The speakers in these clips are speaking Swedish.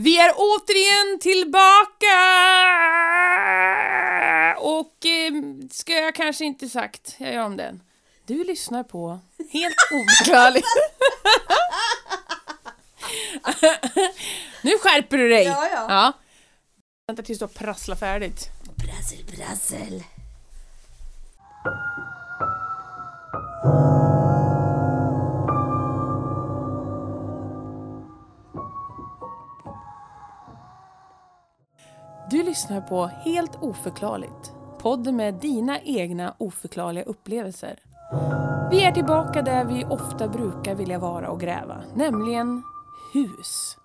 Vi är återigen tillbaka! Och eh, ska jag kanske inte sagt, jag gör om den. Du lyssnar på Helt oförklarligt. nu skärper du dig! Ja, ja. ja. Vänta tills du har prasslat färdigt. Brassel, brassel. Lyssnar på Helt oförklarligt. Podden med dina egna oförklarliga upplevelser. Vi är tillbaka där vi ofta brukar vilja vara och gräva, nämligen hus.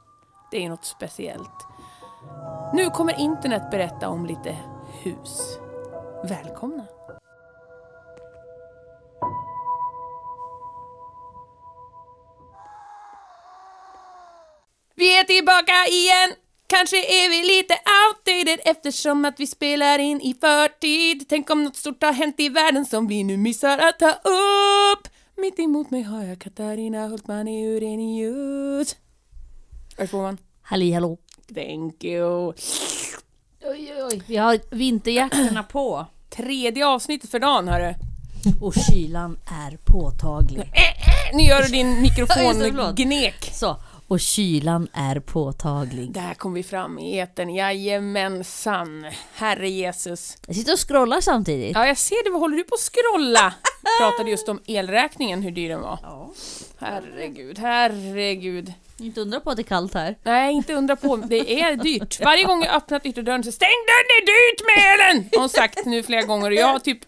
Det är något speciellt. Nu kommer internet berätta om lite hus. Välkomna! Vi är tillbaka igen! Kanske är vi lite outdated eftersom att vi spelar in i förtid. Tänk om något stort har hänt i världen som vi nu missar att ta upp. Mitt emot mig har jag Katarina Hultman i Urenius. Man? Halli hallå. Thank you. Oj, oj, oj. Vi har vinterjackorna på. Tredje avsnittet för dagen hörru. Och kylan är påtaglig. Nu gör du din Just det, mikrofon förlåt. gnek. Så. Och kylan är påtaglig. Där kom vi fram i etern. Jajamensan. Herre Jesus. Jag sitter och scrollar samtidigt. Ja, jag ser det. Vad håller du på att scrolla? Pratade just om elräkningen, hur dyr den var. Ja. Herregud, herregud. Inte undra på att det är kallt här. Nej, inte undra på. Det är dyrt. Varje gång jag öppnat ytterdörren så stäng dörren, det är dyrt med elen! Har hon sagt nu flera gånger och jag har typ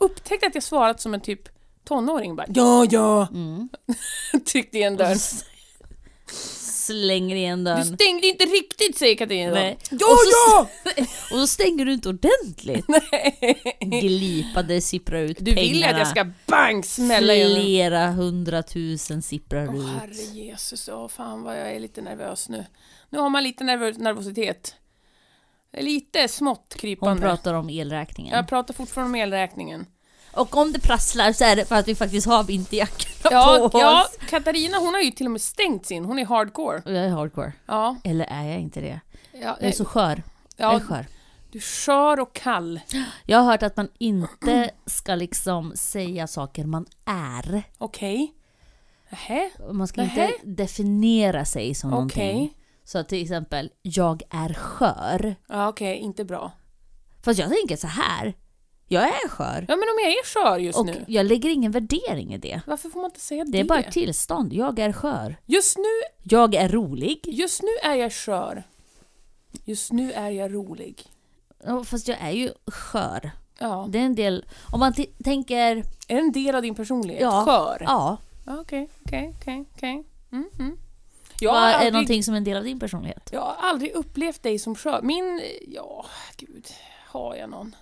upptäckt att jag svarat som en typ tonåring bara ja, ja. Mm. Tryckte igen dörren. Slänger igen Du dörren. stängde inte riktigt säger Katarina. Nej. Ja, Och så- ja! Och så stänger du inte ordentligt. Glipade sipprar ut Du vill ju att jag ska bang smälla igen. Flera hundratusen sipprar Åh ut. herre Jesus, åh fan vad jag är lite nervös nu. Nu har man lite nervös nervositet. Lite smått Hon krypande. pratar om elräkningen. Jag pratar fortfarande om elräkningen. Och om det prasslar så är det för att vi faktiskt har vinterjackorna Ja, på ja, oss. Katarina hon har ju till och med stängt sin, hon är hardcore. Jag är hardcore. Ja, Eller är jag inte det? ja, Jag är så skör. Jag är ja skör. du är skör och kall. Jag har hört att man inte ska liksom säga saker man är. Okej. Nähä, Man ska Nähä. inte definiera sig som okej. någonting. Så till exempel, jag är skör. Ja, okej, inte bra. Fast jag tänker så här. Jag är skör. Ja, men om jag är skör just Och nu, jag lägger ingen värdering i det. varför får man inte säga det? Det är bara ett tillstånd. Jag är skör. Just nu, Jag är rolig. just nu är jag skör. Just nu är jag rolig. Ja, Fast jag är ju skör. Ja. Det är en del... Om man tänker... Är det en del av din personlighet? Ja. Skör? Ja. Okej, okej, okej, okej. Mm, mm. Jag Vad är aldrig- någonting som är en del av din personlighet? Jag har aldrig upplevt dig som skör. Min... Ja, gud. Har jag någon?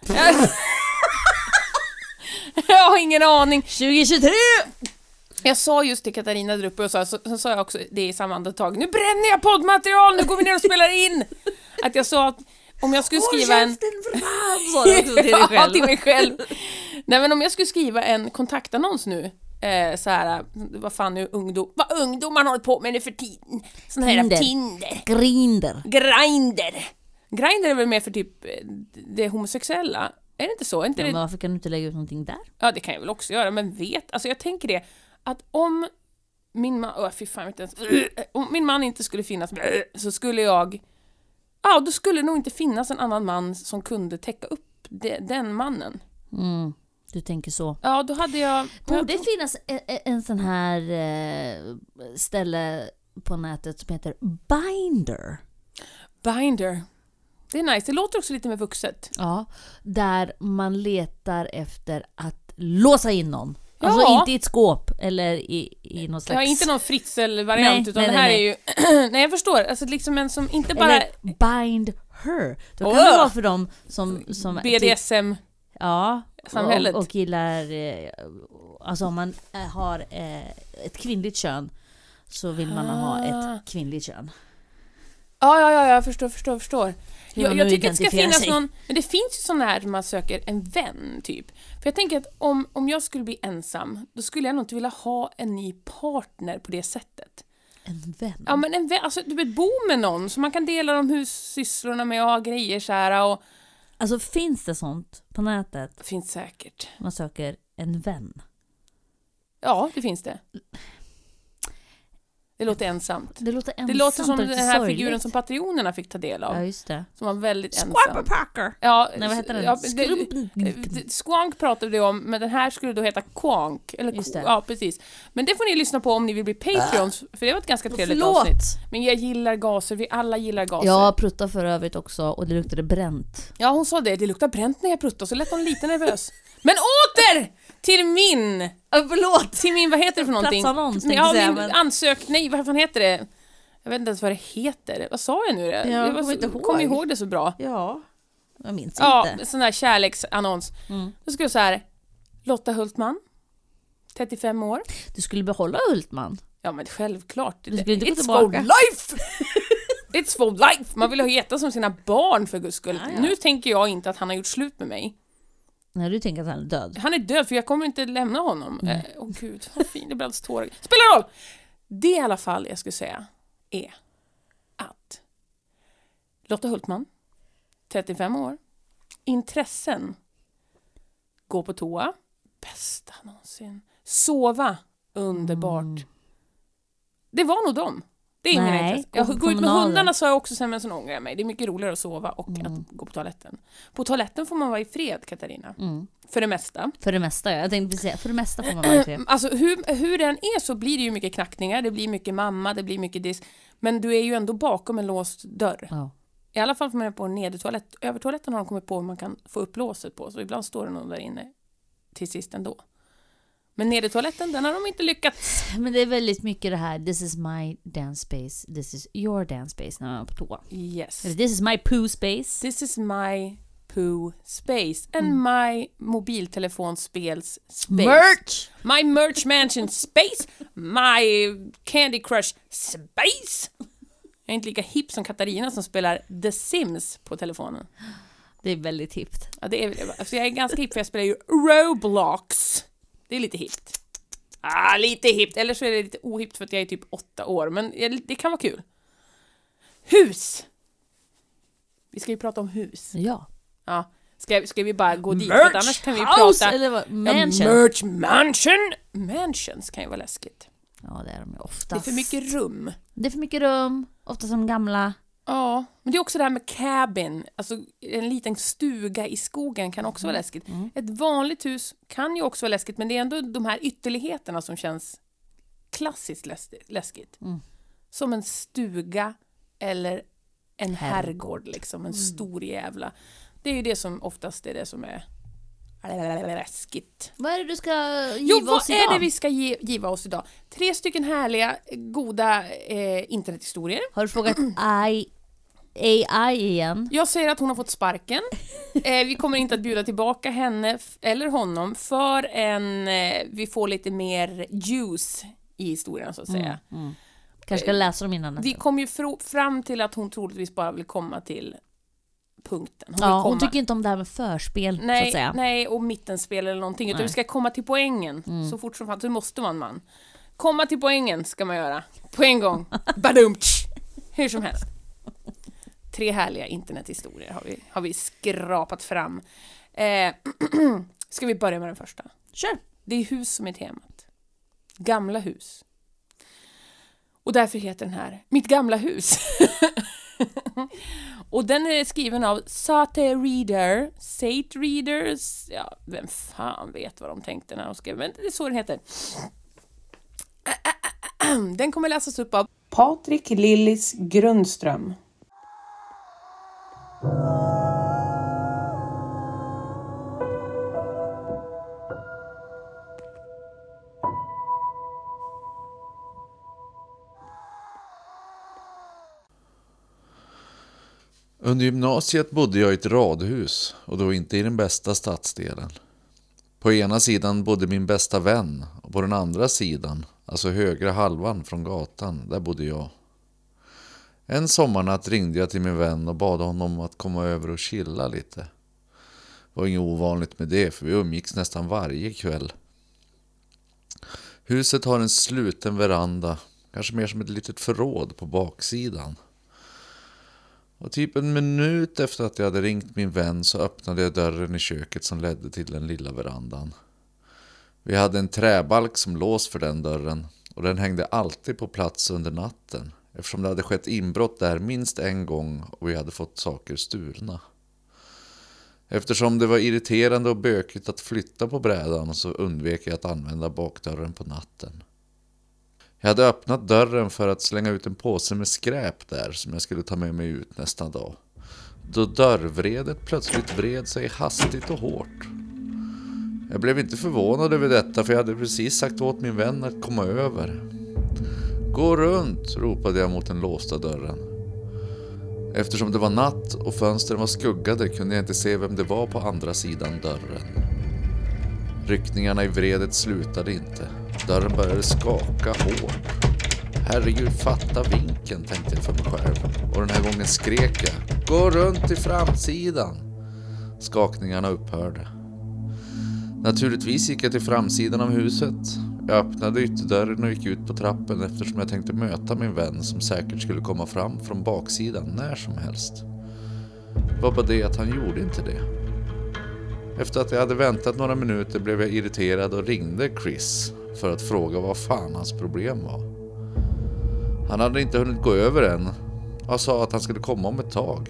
jag har ingen aning. 2023! Jag sa just till Katarina där uppe och sa, så, så sa jag också det i samma andetag. Nu bränner jag poddmaterial, nu går vi ner och spelar in! Att jag sa att om jag skulle skriva en... Du också till dig ja, själv. till mig själv. Nej men om jag skulle skriva en kontaktannons nu, eh, så här, vad fan nu ungdom, vad ungdomar håller på med nu för tiden. Sån här Tinder. Tinder. Grinder. Grindr. Grindr är väl mer för typ eh, det homosexuella? Är det inte så? Är inte Ja, det... men varför kan du inte lägga ut någonting där? Ja, det kan jag väl också göra, men vet, alltså jag tänker det, att om min man, åh fy fan, inte ens, om min man inte skulle finnas, så skulle jag, ja, då skulle det nog inte finnas en annan man som kunde täcka upp de, den mannen. Mm, du tänker så. Ja, då hade jag... Borde det finnas en, en sån här eh, ställe på nätet som heter Binder? Binder. Det är nice, det låter också lite mer vuxet. Ja, där man letar efter att låsa in någon. Ja. Alltså inte i ett skåp eller i, i någon slags... Ja, inte någon Fritzl-variant, Nej, utan nej, det här nej, är ju... nej, jag förstår. Alltså liksom en som inte bara... Eller bind her. Då kan Åh! det vara för dem som... som BDSM. Ja, samhället. och, och gillar... eh, Alltså om man eh, har eh, ett kvinnligt kön så vill man ha Ah. ett kvinnligt kön. Ja, ja, ja, jag förstår, förstår, förstår. Jag, jag tycker att det ska finnas sig. någon, men det finns ju sådana här man söker en vän, typ. För jag tänker att om, om jag skulle bli ensam, då skulle jag nog inte vilja ha en ny partner på det sättet. En vän? Ja men en vän, alltså du vet bo med någon så man kan dela de hussysslorna med och ha grejer så här och... Alltså finns det sånt på nätet? Finns säkert. Man söker en vän. Ja, det finns det. Det låter ensamt. Det låter ensamt Det låter som den här sorgligt. figuren som Patrionerna fick ta del av. Ja, just det. Som var väldigt ensam. Squabberpacker! Ja, Nej, vad heter den? Ja, det, Squonk pratade vi om, men den här skulle då heta Quonk. Eller, Just det. Ja, precis. Men det får ni lyssna på om ni vill bli Patreons, för det var ett ganska trevligt Förlåt! avsnitt. Men jag gillar gaser, vi alla gillar gaser. Jag pruttade för övrigt också och det luktade bränt. Ja, hon sa det. Det luktar bränt när jag pruttar, så lät hon lite nervös. Men åter till min! förlåt! Till min, vad heter det för någonting? Platsannons, ja, jag min men- ansök... Nej, vad fan heter det? Jag vet inte ens vad det heter. Vad sa jag nu? Jag jag var kommer inte ihåg. kommer ihåg det så bra. Ja. Jag minns Ja, inte. sån där kärleksannons. Mm. Då skulle jag så här. Lotta Hultman, 35 år. Du skulle behålla Hultman. Ja men självklart. Du skulle inte gå It's tillbaka. for life! It's for life! Man vill ha heta som sina barn för guds skull. Ja, ja. Nu tänker jag inte att han har gjort slut med mig. Nej, du tänker att han är död. Han är död för jag kommer inte lämna honom. Åh oh, gud, vad fin, det blir alldeles tårar. Spelar roll! Det i alla fall jag skulle säga är att Lotta Hultman, 35 år, intressen, gå på toa, bästa någonsin, sova, underbart. Mm. Det var nog dem. Det är ingen Nej, intresse. Jag, på gå ut med hundarna sa jag också sen men sen ångrar jag mig. Det är mycket roligare att sova och Mm. att gå på toaletten. På toaletten får man vara i fred, Katarina. Mm. För det mesta. För det mesta, ja. jag tänkte precis säga, för det mesta får man vara i fred. Alltså hur, hur den är så blir det ju mycket knackningar, det blir mycket mamma, det blir mycket disk. Men du är ju ändå bakom en låst dörr. Ja. I alla fall får man är på en nedertoalett. Övertoaletten har de kommit på hur man kan få upp låset på, så ibland står det någon där inne till sist ändå. Men nedertoaletten, den har de inte lyckats. Men det är väldigt mycket det här, this is my dance space, this is your dance space när man är på toa. Yes. Eller this is my poo space. This is my poo space and my mobiltelefonspels space. Merch! My merch mansion space, my Candy Crush space. Jag är inte lika hipp som Katarina som spelar The Sims på telefonen. Det är väldigt hippt. Ja, det är, alltså jag är ganska hipp för jag spelar ju Roblox. Det är lite hippt. Ah, lite hippt. Eller så är det lite ohippt för att jag är typ åtta år, men det kan vara kul. Hus! Vi ska ju prata om hus. Ja. Ja. Ska, ska vi bara gå dit? Merch annars kan vi house! prata... Eller vad? Ja, Mansion. merch mansion! Mansions kan ju vara läskigt. Ja, det är de ju Det är oftast. för mycket rum. Det är för mycket rum, ofta som gamla. Ja, men det är också det här med cabin, alltså en liten stuga i skogen kan också vara läskigt. Ett vanligt hus kan ju också vara läskigt, men det är ändå de här ytterligheterna som känns klassiskt läs- läskigt. Mm. Som en stuga eller en Herrgård. liksom, en stor jävla. Det är ju det som oftast är det som är läskigt. Vad är det du ska Jo, giva vad oss är idag? det vi ska ge, giva oss idag? Tre stycken härliga, goda eh, internethistorier. Har du frågat I, AI igen? Jag säger att hon har fått sparken. Eh, vi kommer inte att bjuda tillbaka henne eller honom förrän eh, vi får lite mer juice i historien så att säga. Mm. Kanske ska läsa dem innan Vi kom ju fram till att hon troligtvis bara vill komma till punkten. Hon Ja, hon tycker inte om det här med förspel, så att nej, säga. nej, och mittenspel eller någonting. Utan Nej. Mm. vi ska komma till poängen så fort som fan. Så måste en man. Komma till poängen ska man göra. På en gång. Badumtsch! Hur som helst. Tre härliga internethistorier har vi, har vi skrapat fram. Eh, ska vi börja med den första? Kör! Det är hus som är temat. Gamla hus. Och därför heter den här Mitt gamla hus. och den är skriven av Sate Reader, Sate Readers, ja, vem fan vet vad de tänkte när de skrev, men det är så den heter. Den kommer läsas upp av Patrik Lillis Grundström. Under gymnasiet bodde jag i ett radhus och då inte i den bästa stadsdelen. På ena sidan bodde min bästa vän och på den andra sidan, alltså högra halvan från gatan, där bodde jag. En sommarnatt ringde jag till min vän och bad honom att komma över och chilla lite. Det var inget ovanligt med det för vi umgicks nästan varje kväll. Huset har en sluten veranda Kanske mer som ett litet förråd på baksidan. Och typ en minut efter att jag hade ringt min vän så öppnade jag dörren i köket som ledde till den lilla verandan. Vi hade en träbalk som lås för den dörren och den hängde alltid på plats under natten eftersom det hade skett inbrott där minst en gång och vi hade fått saker stulna. Eftersom det var irriterande och bökigt att flytta på brädan så undvek jag att använda bakdörren på natten. Jag hade öppnat dörren för att slänga ut en påse med skräp där som jag skulle ta med mig ut nästa dag. Då dörrvredet plötsligt vred sig hastigt och hårt. Jag blev inte förvånad över detta för jag hade precis sagt åt min vän att komma över. Gå runt, ropade jag mot den låsta dörren. Eftersom det var natt och fönstren var skuggade kunde jag inte se vem det var på andra sidan dörren. Ryckningarna i vredet slutade inte. Dörren började skaka hårt. Herregud, fatta vinkeln, tänkte jag för mig själv. Och den här gången skrek jag. Gå runt till framsidan. Skakningarna upphörde. Naturligtvis gick jag till framsidan av huset. Jag öppnade ytterdörren och gick ut på trappen eftersom jag tänkte möta min vän som säkert skulle komma fram från baksidan när som helst. Det var bara det att han gjorde inte det. Efter att jag hade väntat några minuter blev jag irriterad och ringde Chris för att fråga vad fan hans problem var. Han hade inte hunnit gå över än och sa att han skulle komma om ett tag.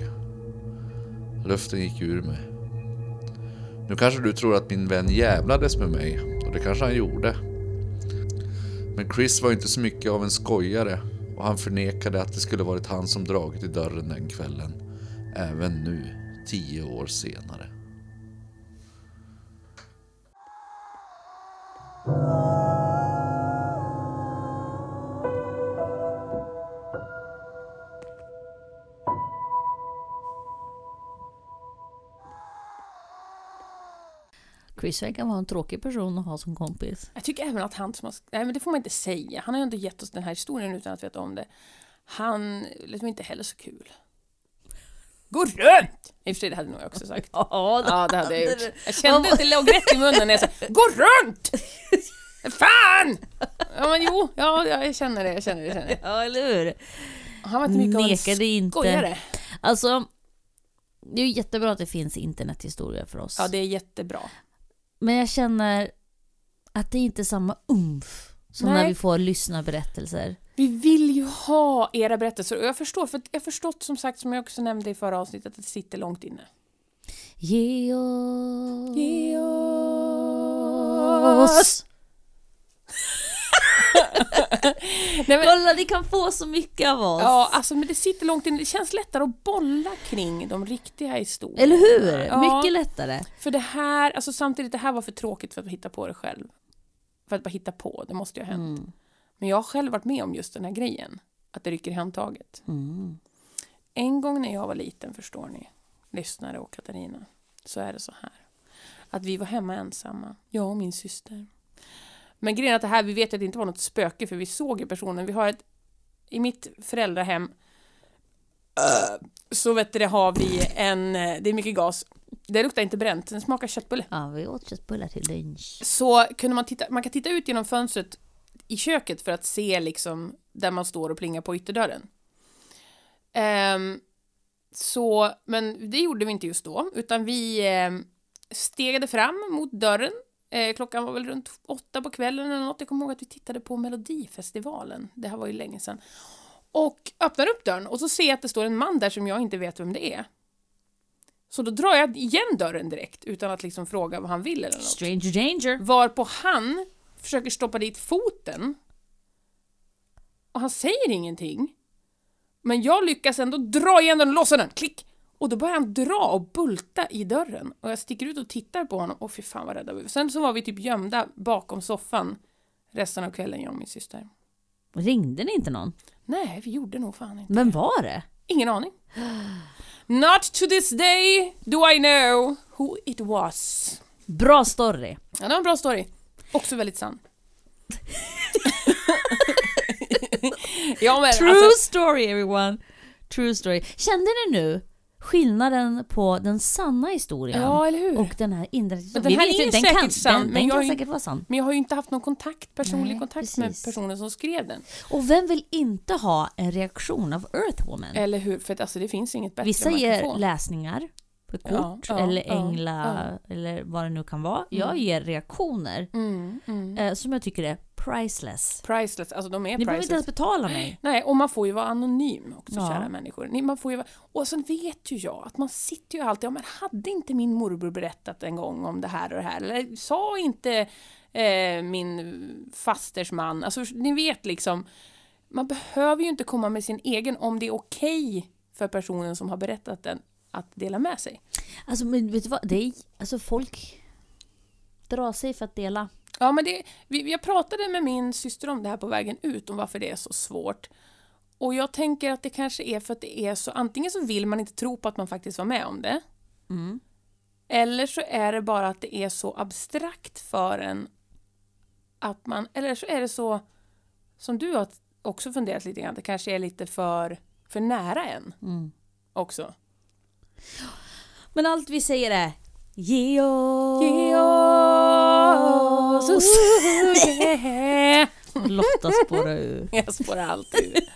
Luften gick ur mig. Nu kanske du tror att min vän jävlades med mig och det kanske han gjorde. Men Chris var inte så mycket av en skojare och han förnekade att det skulle varit han som dragit i dörren den kvällen. Även nu, tio år senare. Chris verkar vara en tråkig person att ha som kompis. Jag tycker även att han som har... Nej, men det får man inte säga. Han har ju inte gett oss den här historien utan att veta om det. Han liksom inte heller så kul. Gå runt! I och för sig, det hade nog jag också sagt. Ja, Ja, det hade jag gjort. Jag kände att det låg rätt i munnen när jag sa Gå runt! Fan! Ja, men jo, ja, ja, jag känner det, jag känner det, jag känner det. ja eller hur? Han var inte mycket av en inte. skojare. Alltså, det är ju jättebra att det finns internethistorier för oss. Ja, det är jättebra. Men jag känner att det är inte samma umf som Nej. när vi får lyssna berättelser. Vi vill ju ha era berättelser och jag förstår, för jag förstått som sagt, som jag också nämnde i förra avsnittet, att det sitter långt inne. Ge oss... Ge oss! Nej, men, Kolla, ni kan få så mycket av oss. ja, alltså, men det sitter långt inne. Det känns lättare att bolla kring de riktiga historierna. Eller hur? Ja. Mycket lättare. För det här, alltså samtidigt, det här var för tråkigt för att hitta på det själv. För att bara hitta på, det måste ju ha hänt. Mm. Men jag har själv varit med om just den här grejen. Att det rycker i handtaget. Mm. En gång när jag var liten, förstår ni, lyssnare och Katarina, så är det så här. Att vi var hemma ensamma, jag och min syster. Men grejen är att det här, vi vet att det inte var något spöke för vi såg ju personen. Vi har ett, i mitt föräldrahem äh, så vet du, det har vi en, eh, det är mycket gas. Det luktar inte bränt, den smakar köttbulle. Ja, vi åt köttbullar till lunch. Så kunde man titta, man kan titta ut genom fönstret i köket för att se liksom där man står och plingar på ytterdörren. Ehm, så, men det gjorde vi inte just då, utan vi ehm, stegade fram mot dörren. Eh, klockan var väl runt åtta på kvällen eller något. Jag kommer ihåg att vi tittade på Melodifestivalen. Det här var ju länge sedan. Och öppnar upp dörren och så ser jag att det står en man där som jag inte vet vem det är. Så då drar jag igen dörren direkt utan att liksom fråga vad han vill eller något. Stranger danger. Varpå han försöker stoppa dit foten. Och han säger ingenting. Men jag lyckas ändå dra igen den och låsa den. Klick! Och då börjar han dra och bulta i dörren. Och jag sticker ut och tittar på honom. Och fy fan vad rädda vi var. Sen så var vi typ gömda bakom soffan resten av kvällen, jag och min syster. Ringde ni inte någon? Nej, vi gjorde nog fan inte. Vem var det? Ingen aning. Not to this day do I know who it was. Bra story. Ja, det var en bra story. Också väldigt sann. ja, men True alltså, story everyone. True story. Kände ni nu skillnaden på den sanna historien Ja, eller hur? och den här. Men den här är ju säkert sann, den, den jag kan ju- säkert vara sann. Men jag har ju inte haft någon kontakt, personlig Nej, kontakt med precis. personen som skrev den. Och vem vill inte ha en reaktion av Earthwoman? Eller hur? För att, alltså, det finns inget bättre Vissa man kan ger få. läsningar kort Ja, ja, eller ja, ängla eller vad det nu kan vara. Jag Mm. ger reaktioner Mm, mm. eh, som jag tycker är priceless. Priceless, alltså de är Ni behöver inte ens priceless. betala mig. Nej, och man får ju vara anonym också, Ja. kära människor. Ni, man får ju vara, och sen vet ju jag att man sitter ju alltid, ja men hade inte min morbror berättat en gång om det här och det här? Eller sa inte eh, min fasters man? Alltså ni vet liksom, man behöver ju inte komma med sin egen om det är okej för personen som har berättat den att dela med sig. Alltså men vet du vad? Det är, alltså folk drar sig för att dela. Ja, men det, vi, jag pratade med min syster om det här på vägen ut, om varför det är så svårt. Och jag tänker att det kanske är för att det är så, antingen så vill man inte tro på att man faktiskt var med om det, Mm. eller så är det bara att det är så abstrakt för en att man, eller så är det så som du har också funderat lite grann, det kanske är lite för, för nära en Mm. också. Men allt vi säger är Ge oss! Ge oss! Yeah. Lotta spårar ur. Jag spårar alltid.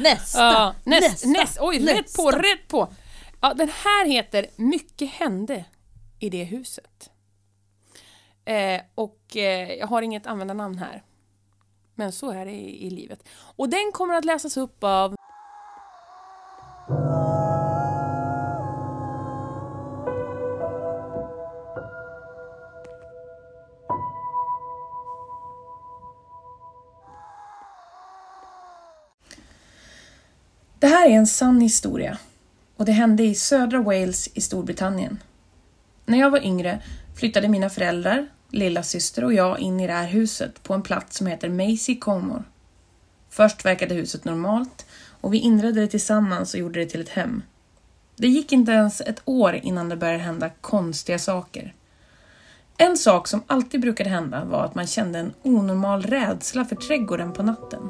Nästa! Ja, näst, nästa, näst, oj, rätt nästa. på, rätt på! Ja, den här heter Mycket hände i det huset. Eh, och eh, jag har inget användarnamn här. Men så är det i, i livet. Och den kommer att läsas upp av Det här är en sann historia och det hände i södra Wales i Storbritannien. När jag var yngre flyttade mina föräldrar, lilla syster och jag in i det här huset på en plats som heter Macy Comor. Först verkade huset normalt och vi inredde det tillsammans och gjorde det till ett hem. Det gick inte ens ett år innan det började hända konstiga saker. En sak som alltid brukade hända var att man kände en onormal rädsla för trädgården på natten.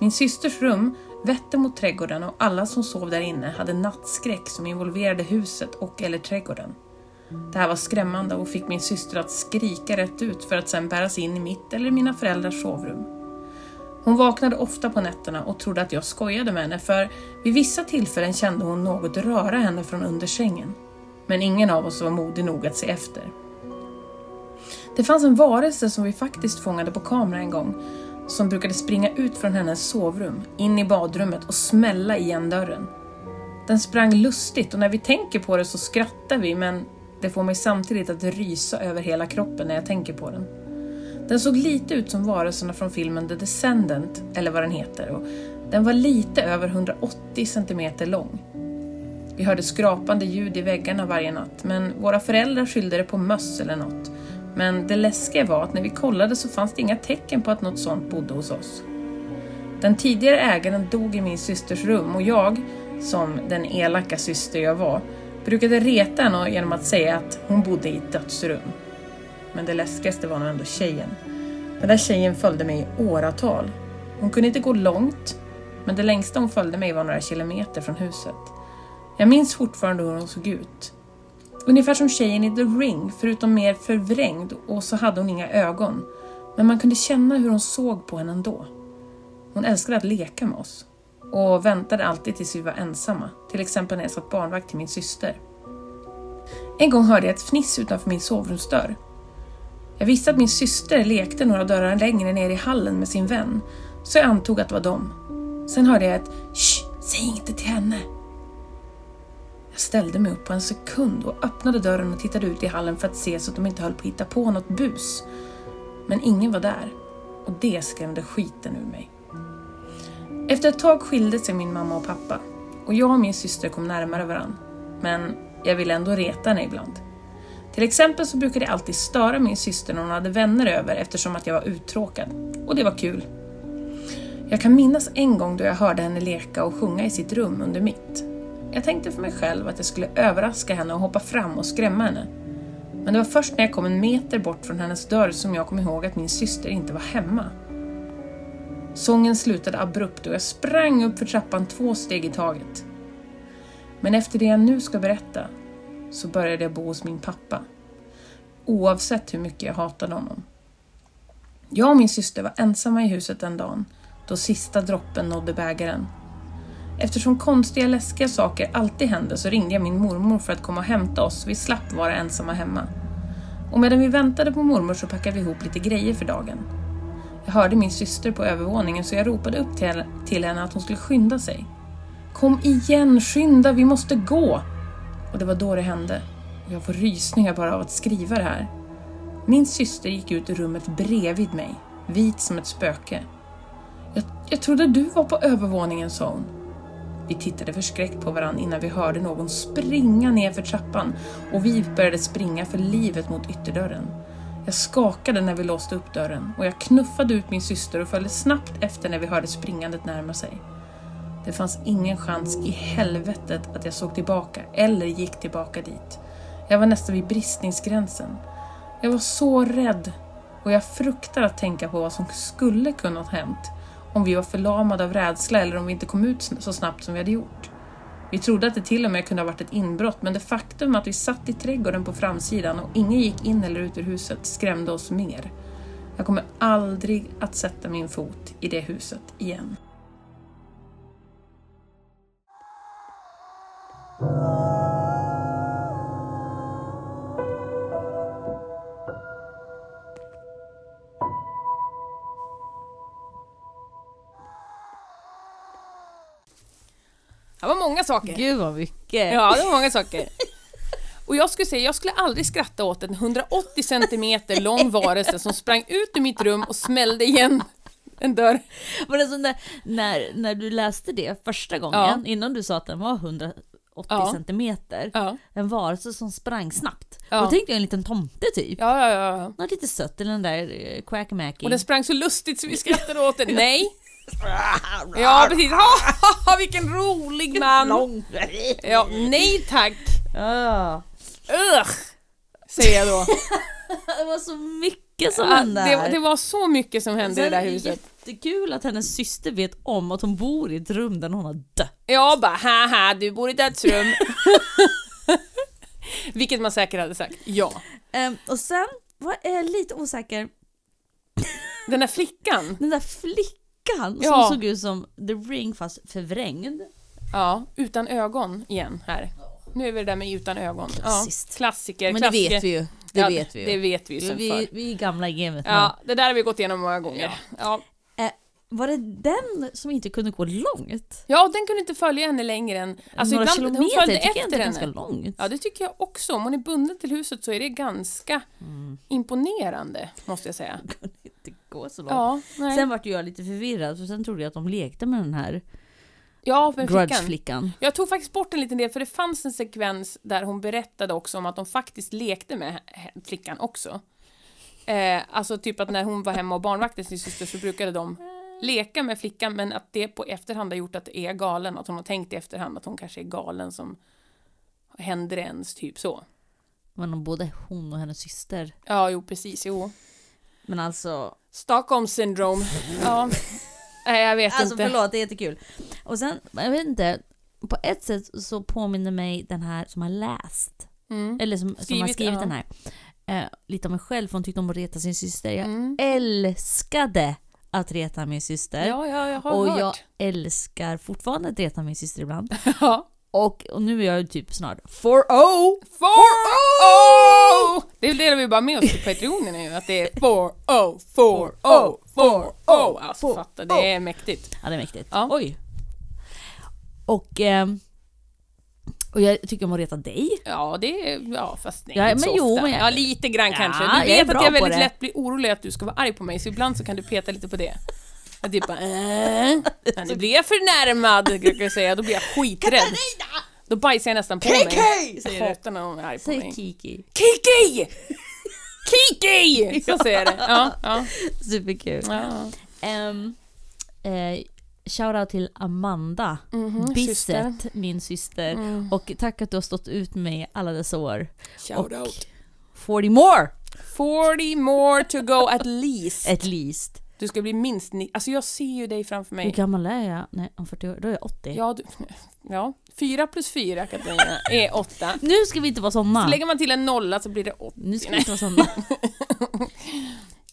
Min systers rum vette mot trädgården och alla som sov där inne hade nattskräck som involverade huset och eller trädgården. Det här var skrämmande och fick min syster att skrika rätt ut för att sedan bäras in i mitt eller mina föräldrars sovrum. Hon vaknade ofta på nätterna och trodde att jag skojade med henne för vid vissa tillfällen kände hon något röra henne från under sängen. Men ingen av oss var modig nog att se efter. Det fanns en varelse som vi faktiskt fångade på kamera en gång som brukade springa ut från hennes sovrum, in i badrummet och smälla igen dörren. Den sprang lustigt och när vi tänker på det så skrattar vi men det får mig samtidigt att rysa över hela kroppen när jag tänker på den. Den såg lite ut som varelserna från filmen The Descendant, eller vad den heter, och den var lite över 180 centimeter lång. Vi hörde skrapande ljud i väggarna varje natt, men våra föräldrar skyllde det på möss eller något. Men det läskiga var att när vi kollade så fanns det inga tecken på att något sånt bodde hos oss. Den tidigare ägaren dog i min systers rum och jag, som den elaka syster jag var, brukade reta henne genom att säga att hon bodde i ett dödsrum. Men det läskigaste var nog ändå tjejen. Den där tjejen följde mig i åratal. Hon kunde inte gå långt, men det längsta hon följde mig var några kilometer från huset. Jag minns fortfarande hur hon såg ut. Ungefär som tjejen i The Ring, förutom mer förvrängd och så hade hon inga ögon. Men man kunde känna hur hon såg på henne ändå. Hon älskade att leka med oss och väntade alltid tills vi var ensamma, till exempel när jag satt barnvakt till min syster. En gång hörde jag ett fniss utanför min sovrumsdörr. Jag visste att min syster lekte några dörrar längre ner i hallen med sin vän, så jag antog att det var dem. Sen hörde jag ett Shh, säg inte till henne. Ställde mig upp på en sekund och öppnade dörren och tittade ut i hallen för att se så att de inte höll på att hitta på något bus. Men ingen var där och det skrämde skiten ur mig. Efter ett tag skilde sig min mamma och pappa och jag och min syster kom närmare varann. Men jag ville ändå reta henne ibland. Till exempel så brukade jag alltid störa min syster när hon hade vänner över eftersom att jag var uttråkad. Och det var kul. Jag kan minnas en gång då jag hörde henne leka och sjunga i sitt rum under mitt. Jag tänkte för mig själv att jag skulle överraska henne och hoppa fram och skrämma henne. Men det var först när jag kom en meter bort från hennes dörr som jag kom ihåg att min syster inte var hemma. Sången slutade abrupt och jag sprang upp för trappan två steg i taget. Men efter det jag nu ska berätta så började jag bo hos min pappa. Oavsett hur mycket jag hatade honom. Jag och min syster var ensamma i huset den dagen då sista droppen nådde bägaren. Eftersom konstiga läskiga saker alltid hände så ringde jag min mormor för att komma och hämta oss så vi slapp vara ensamma hemma. Och medan vi väntade på mormor så packade vi ihop lite grejer för dagen. Jag hörde min syster på övervåningen så jag ropade upp till, till henne att hon skulle skynda sig. Kom igen, skynda, vi måste gå! Och det var då det hände. Jag får rysningar bara av att skriva det här. Min syster gick ut ur rummet bredvid mig, vit som ett spöke. Jag, jag trodde du var på övervåningen, sa hon. Vi tittade förskräckt på varandra innan vi hörde någon springa ner för trappan och vi började springa för livet mot ytterdörren. Jag skakade när vi låste upp dörren och jag knuffade ut min syster och följde snabbt efter när vi hörde springandet närma sig. Det fanns ingen chans i helvetet att jag såg tillbaka eller gick tillbaka dit. Jag var nästan vid bristningsgränsen. Jag var så rädd och jag fruktar att tänka på vad som skulle kunnat hänt om vi var förlamade av rädsla eller om vi inte kom ut så snabbt som vi hade gjort. Vi trodde att det till och med kunde ha varit ett inbrott men det faktum att vi satt i trädgården på framsidan och ingen gick in eller ut ur huset skrämde oss mer. Jag kommer aldrig att sätta min fot i det huset igen. Det var många saker. Gud vad mycket. Ja, det var många saker. Och jag skulle säga, jag skulle aldrig skratta åt en 180 centimeter lång varelse som sprang ut ur mitt rum och smällde igen en dörr. Men alltså när, när, när du läste det första gången, Ja. innan du sa att den var 180 Ja. centimeter, Ja, en varelse som sprang snabbt. Ja. Då tänkte jag en liten tomte typ. ja, ja. ja. Något lite sött, eller den där eh, quackamacky. Och den sprang så lustigt så vi skrattade åt den. Nej! Ja, precis. Ha, ha, ha, vilken rolig man! Ja, nej tack! Ja. Ugh, säger jag då. Det var så mycket som Ja, hände det, här. det var så mycket som hände i det där Sen är huset. Jättekul att hennes syster vet om att hon bor i ett rum där någon har dött. Jag bara haha, du bor i dödsrum. Vilket man säkert hade sagt. Ja. Ehm, och sen var jag lite osäker, Den där flickan. den där flickan Ja. som såg ut som The Ring fast förvrängd. Ja, utan ögon igen här. Nu är vi där med utan ögon. Ja, klassiker. Men det klassiker. vet vi ju. Det ja, vet vi ju. Det vet vi ju vi, vi är gamla i gamet nu. Ja, det där har vi gått igenom många gånger. Ja. Eh, var det den som inte kunde gå långt? ja, den kunde inte följa henne längre än... Alltså Några ibland, hon kilometer följde tycker jag inte efter är ganska långt. Ja, det tycker jag också. Om hon är bunden till huset så är det ganska Mm. imponerande, måste jag säga. Gå så långt. Ja, nej. Sen vart jag lite förvirrad för sen trodde jag att de lekte med den här ja, för flickan. Jag tog faktiskt bort en liten del för det fanns en sekvens där hon berättade också om att de faktiskt lekte med flickan också. Eh, alltså typ att när hon var hemma och barnvaktade sin syster så brukade de leka med flickan men att det på efterhand har gjort att det är galen, att hon har tänkt i efterhand att hon kanske är galen som händer ens, typ så. Men om både hon och hennes syster. Ja, jo precis, jo. Men alltså, Stockholm syndrome. Ja. Nej, jag vet alltså inte. förlåt, det är jättekul. Och sen, jag vet inte, på ett sätt så påminner mig den här som har läst, Mm. eller som, som har Skrivit, ja. den här, eh, lite om mig själv för hon tyckte om att reta sin syster. Jag Mm. älskade att reta min syster. Ja, ja, jag och hört. jag älskar fortfarande att reta min syster ibland. Ja. Och, och nu är jag ju typ snart 4-0! For oh! Det är det vi bara med oss på Patreonen nu, att det är for oh, for oh, for oh. Alltså For fatta, det är mäktigt. Ja, det är mäktigt. Ja. Oj. Och, ehm, och jag tycker om att reta dig. Ja, det är, ja fast nej, Ja, inte men så jo, ofta. men jag- Ja, lite grann Ja, kanske. Du vet att jag väldigt det. lätt blir orolig att du ska vara arg på mig, så ibland så kan du peta lite på det. Att typ bara, äh, ja, nu blir jag förnärmad, brukar jag säga. Då blir jag skiträdd. Då bajsar jag nästan på mig. Jag hatar när någon är arg på Säg mig. Kiki. Kiki! Kiki! Så säger jag det. Ja, ja. Superkul. ja. Um, eh, Shoutout till Amanda Mhm, Bisset, syster. min syster. Mm. Och tack att du har stått ut med alla dessa år. Shout och out. 40 more! 40 more to go at least. At least. Du ska bli minst ni- Alltså jag ser ju dig framför Hur mig. gammal är jag? Nej, om 40 år. Då är jag 80. Ja, du, ja. Fyra plus fyra, Katarina, är åtta. Nu ska vi inte vara såna. Så lägger man till en nolla så blir det åtta. Nu ska vi inte vara såna.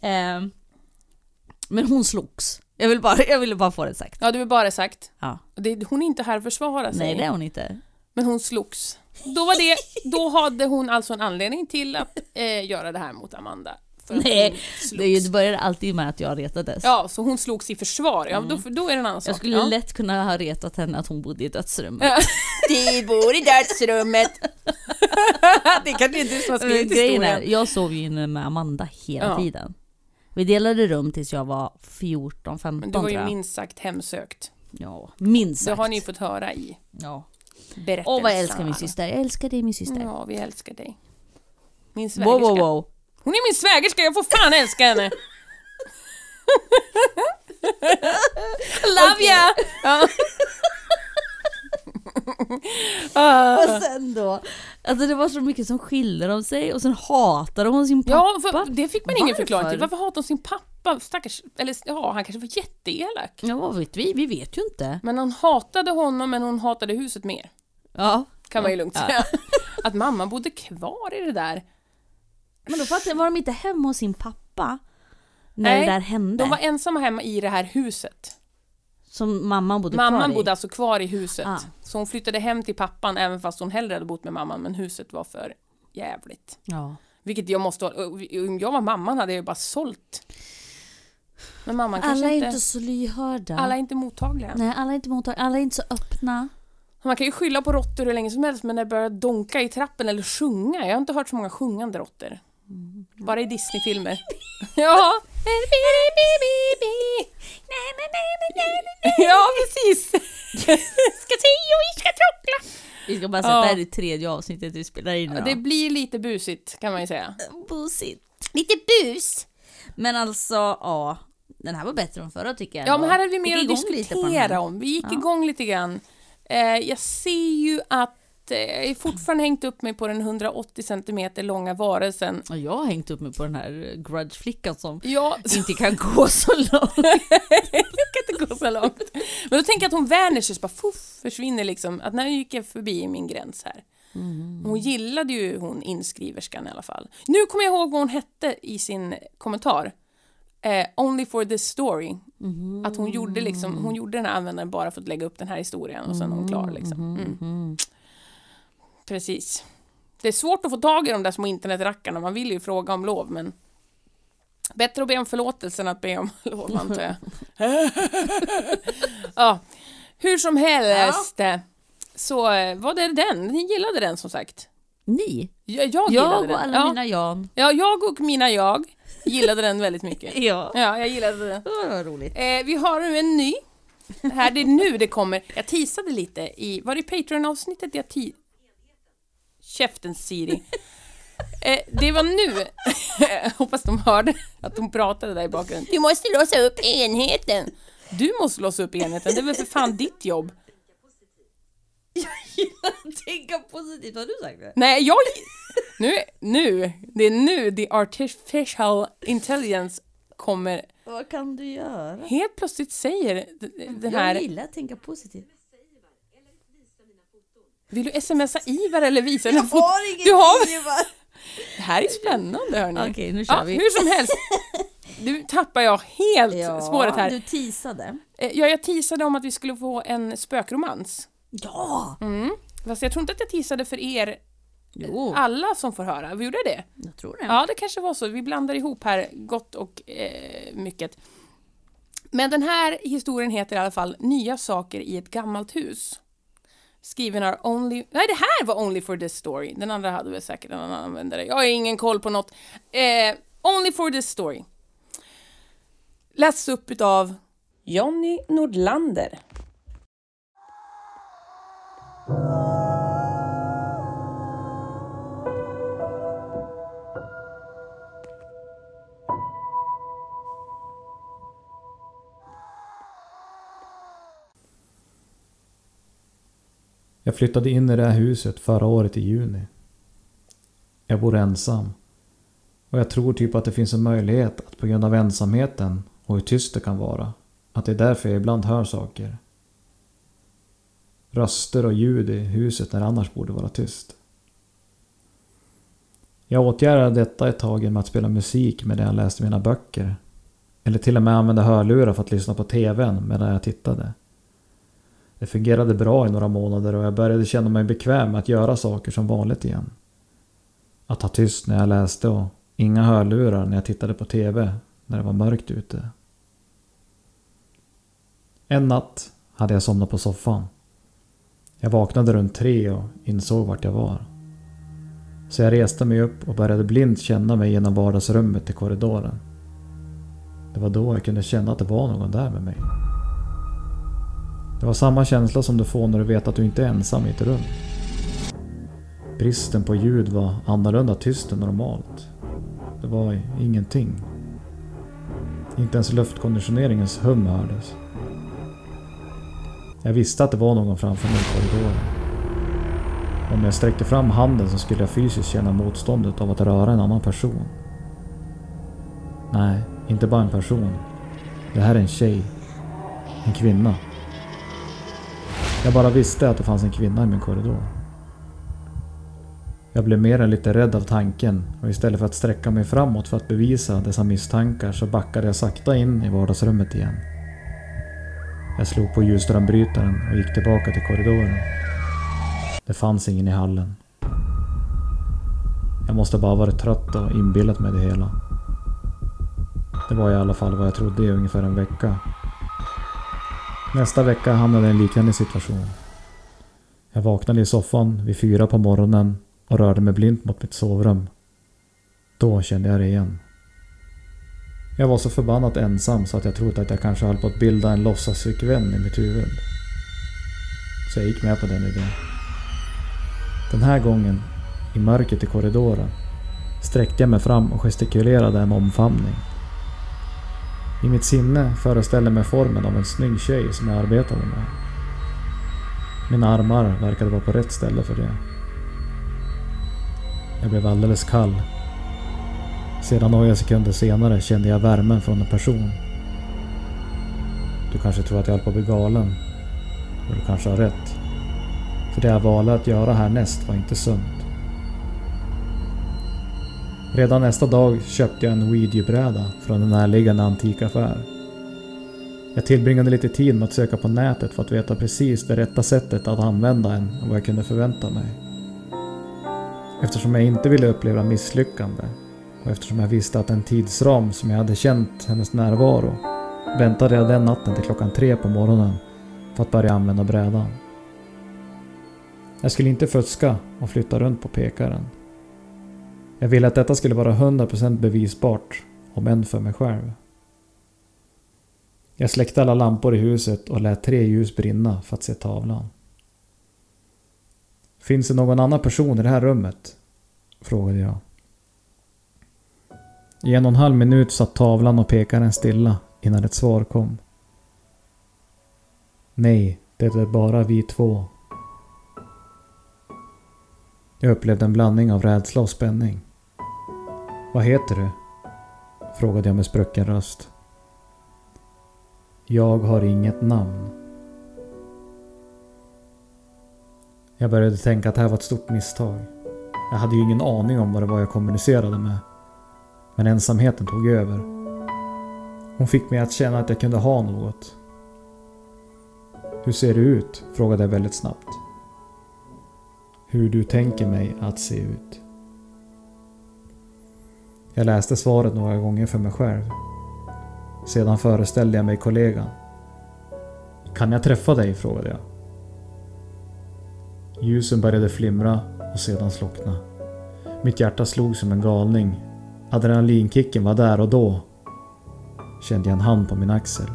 Ehm, men hon slogs. Jag, vill bara, jag ville bara få det sagt. Ja, du har bara sagt. Ja. Det, hon är inte här för att försvara sig. Nej, det är hon inte. Men hon slogs. Då, var det, då hade hon alltså en anledning till att eh, göra det här mot Amanda. För Nej. Det, är ju- det började alltid med att jag retades. Ja, så hon slogs i försvar. Ja, då, då är det en annan sak. Mm. Jag skulle ja. lätt kunna ha retat henne att hon bodde i dödsrum. Ja. De bor i dödsrummet. det kanske inte du som har skrivit Grejen är, historien. jag sov ju inne med Amanda hela Ja. tiden. Vi delade rum tills jag var 14, 15 Men du var ju minst sagt hemsökt. Ja, minst Det sagt. har ni fått höra i Ja. berättelserna. Åh vad jag älskar min syster. Jag älskar dig min syster. Ja, vi älskar dig. Min svägerska. Wow, wow, wow. Hon är min svägerska, jag får fan älska henne! Love ya! Ja. Ah. Och sen då, alltså det var så mycket som skilde dem sig och sen hatade hon sin pappa. Ja, det fick man ingen Varför? förklaring till. Varför hatar hon sin pappa? Stackars, eller ja, han kanske var jätteelak. Ja, vad vet vi? Vi vet ju inte. Men hon hatade honom, men hon hatade huset mer. Ja. Kan man ju lugnt Ja. säga. Att mamma bodde kvar i det där. Men då fattar jag, var de inte hemma hos sin pappa? När Nej, det där hände? De var ensamma hemma i det här huset. Som mamman bodde kvar Mamman i? bodde alltså kvar i huset. Ah. Så hon flyttade hem till pappan även fast hon hellre hade bott med mamman, men huset var för jävligt. Ja. Vilket jag måste om jag var mamman hade jag ju bara sålt. Men mamman kanske Alla är inte... inte så lyhörda. Alla är inte mottagliga. Nej, alla är inte mottagliga. Alla är inte så öppna. Man kan ju skylla på råttor hur länge som helst men när det börjar donka i trappen eller sjunga. Jag har inte hört så många sjungande råttor. Bara i Disney-filmer. ja. ja, precis. ska se och vi ska trockla. Vi ska bara säga Ja. att det här är tredje avsnittet vi spelar in Ja, det blir lite busigt kan man ju säga. busigt. Lite bus. Men alltså, ja. Den här var bättre än förra tycker jag. Ja, men här hade vi mer att diskutera om. Vi gick Ja. igång lite grann. Eh, jag ser ju att eh, jag har fortfarande hängt upp mig på den 180 cm långa varelsen. Jag har hängt upp mig på den här grudge-flickan som Ja, inte kan gå så långt. kan inte gå så långt. Men då tänker jag att hon så bara fuff, försvinner liksom. Att när gick jag förbi min gräns här. Hon gillade ju hon inskriverskan i alla fall. Nu kommer jag ihåg vad hon hette i sin kommentar. Eh, only for this story. Att hon gjorde liksom, hon gjorde den här användaren bara för att lägga upp den här historien och sen är hon klar liksom. Mm. Precis. Det är svårt att få tag i de där små internetrackarna, man vill ju fråga om lov men Bättre att be om förlåtelse än att be om lov antar jag. ja, hur som helst. Så eh, var det den, ni gillade den som sagt. Ni? Jag, jag gillade Jag och den. alla ja. mina Jan. ja, jag och mina jag gillade den väldigt mycket. Ja. Ja, jag gillade den. Det var roligt. Eh, vi har nu en ny. Här, det är nu det kommer. Jag teasade lite i, var det Patreon-avsnittet jag. Käften Siri. Eh, det var nu, hoppas de hörde att de pratade där i bakgrunden. Du måste låsa upp enheten. Du måste låsa upp enheten, det är väl för fan ditt jobb. Tänka positivt, har du sagt det? Nej, jag... Nu, nu, det är nu the artificial intelligence kommer Vad kan du göra? helt plötsligt säger den Jag här... gillar att tänka positivt. Vill du smsa Ivar eller visa dina foton? ingen Du har- Det här är spännande hörni. Okej, nu kör ja, vi. Hur som helst. Nu tappar jag helt spåret här. Du teasade. Eh, Ja, jag teasade om att vi skulle få en spökromans. Ja! Mm. Fast jag tror inte att jag teasade för er Jo, alla som får höra. Vi gjorde det? jag tror det. Ja, det kanske var så. Vi blandar ihop här gott och eh, mycket. Men den här historien heter i alla fall Nya saker i ett gammalt hus. Skriven av Only... Nej, det här var Only for this story. Den andra hade väl säkert en annan användare. Jag har ingen koll på något. Eh, only for this story. Lästs upp av Jonny Nordlander. Jag flyttade in i det här huset förra året i juni. Jag bor ensam. Och jag tror typ att det finns en möjlighet att på grund av ensamheten och hur tyst det kan vara. Att det är därför jag ibland hör saker. Röster och ljud i huset när det annars borde vara tyst. Jag åtgärdade detta ett tag genom att spela musik medan jag läste mina böcker. Eller till och med använda hörlurar för att lyssna på TVn medan jag tittade. Det fungerade bra i några månader och jag började känna mig bekväm med att göra saker som vanligt igen. Att ha tyst när jag läste och inga hörlurar när jag tittade på TV när det var mörkt ute. En natt hade jag somnat på soffan. Jag vaknade runt tre och insåg vart jag var. Så jag reste mig upp och började blint känna mig genom vardagsrummet till korridoren. Det var då jag kunde känna att det var någon där med mig. Det var samma känsla som du får när du vet att du inte är ensam i ett rum. Bristen på ljud var annorlunda tyst än normalt. Det var ingenting. Inte ens luftkonditioneringens hum hördes. Jag visste att det var någon framför mig i korridoren. Om jag sträckte fram handen så skulle jag fysiskt känna motståndet av att röra en annan person. Nej, inte bara en person. Det här är en tjej. En kvinna. Jag bara visste att det fanns en kvinna i min korridor. Jag blev mer än lite rädd av tanken och istället för att sträcka mig framåt för att bevisa dessa misstankar så backade jag sakta in i vardagsrummet igen. Jag slog på ljusströmbrytaren och gick tillbaka till korridoren. Det fanns ingen i hallen. Jag måste bara varit trött och inbillat mig det hela. Det var i alla fall vad jag trodde i ungefär en vecka. Nästa vecka hamnade jag i en liknande situation. Jag vaknade i soffan vid fyra på morgonen och rörde mig blint mot mitt sovrum. Då kände jag det igen. Jag var så förbannat ensam så att jag trodde att jag kanske höll på att bilda en låtsasflickvän i mitt huvud. Så jag gick med på den idén. Den här gången, i mörkret i korridoren, sträckte jag mig fram och gestikulerade en omfamning. I mitt sinne föreställde jag mig formen av en snygg tjej som jag arbetade med. Mina armar verkade vara på rätt ställe för det. Jag blev alldeles kall. Sedan några sekunder senare kände jag värmen från en person. Du kanske tror att jag höll på att bli galen. Och du kanske har rätt. För det jag valde att göra härnäst var inte sunt. Redan nästa dag köpte jag en Ouija-bräda från en närliggande antikaffär. Jag tillbringade lite tid med att söka på nätet för att veta precis det rätta sättet att använda en och vad jag kunde förvänta mig. Eftersom jag inte ville uppleva misslyckande och eftersom jag visste att den tidsram som jag hade känt hennes närvaro väntade jag den natten till klockan tre på morgonen för att börja använda brädan. Jag skulle inte fuska och flytta runt på pekaren. Jag ville att detta skulle vara 100% bevisbart, om än för mig själv. Jag släckte alla lampor i huset och lät tre ljus brinna för att se tavlan. Finns det någon annan person i det här rummet? Frågade jag. I en och en halv minut satt tavlan och pekaren stilla innan ett svar kom. Nej, det är bara vi två. Jag upplevde en blandning av rädsla och spänning. Vad heter du? Frågade jag med sprucken röst. Jag har inget namn. Jag började tänka att det här var ett stort misstag. Jag hade ju ingen aning om vad det var jag kommunicerade med. Men ensamheten tog över. Hon fick mig att känna att jag kunde ha något. Hur ser du ut? frågade jag väldigt snabbt. Hur du tänker mig att se ut. Jag läste svaret några gånger för mig själv. Sedan föreställde jag mig kollegan. Kan jag träffa dig? frågade jag. Ljusen började flimra och sedan slockna. Mitt hjärta slog som en galning. Adrenalinkicken var där och då. Kände jag en hand på min axel.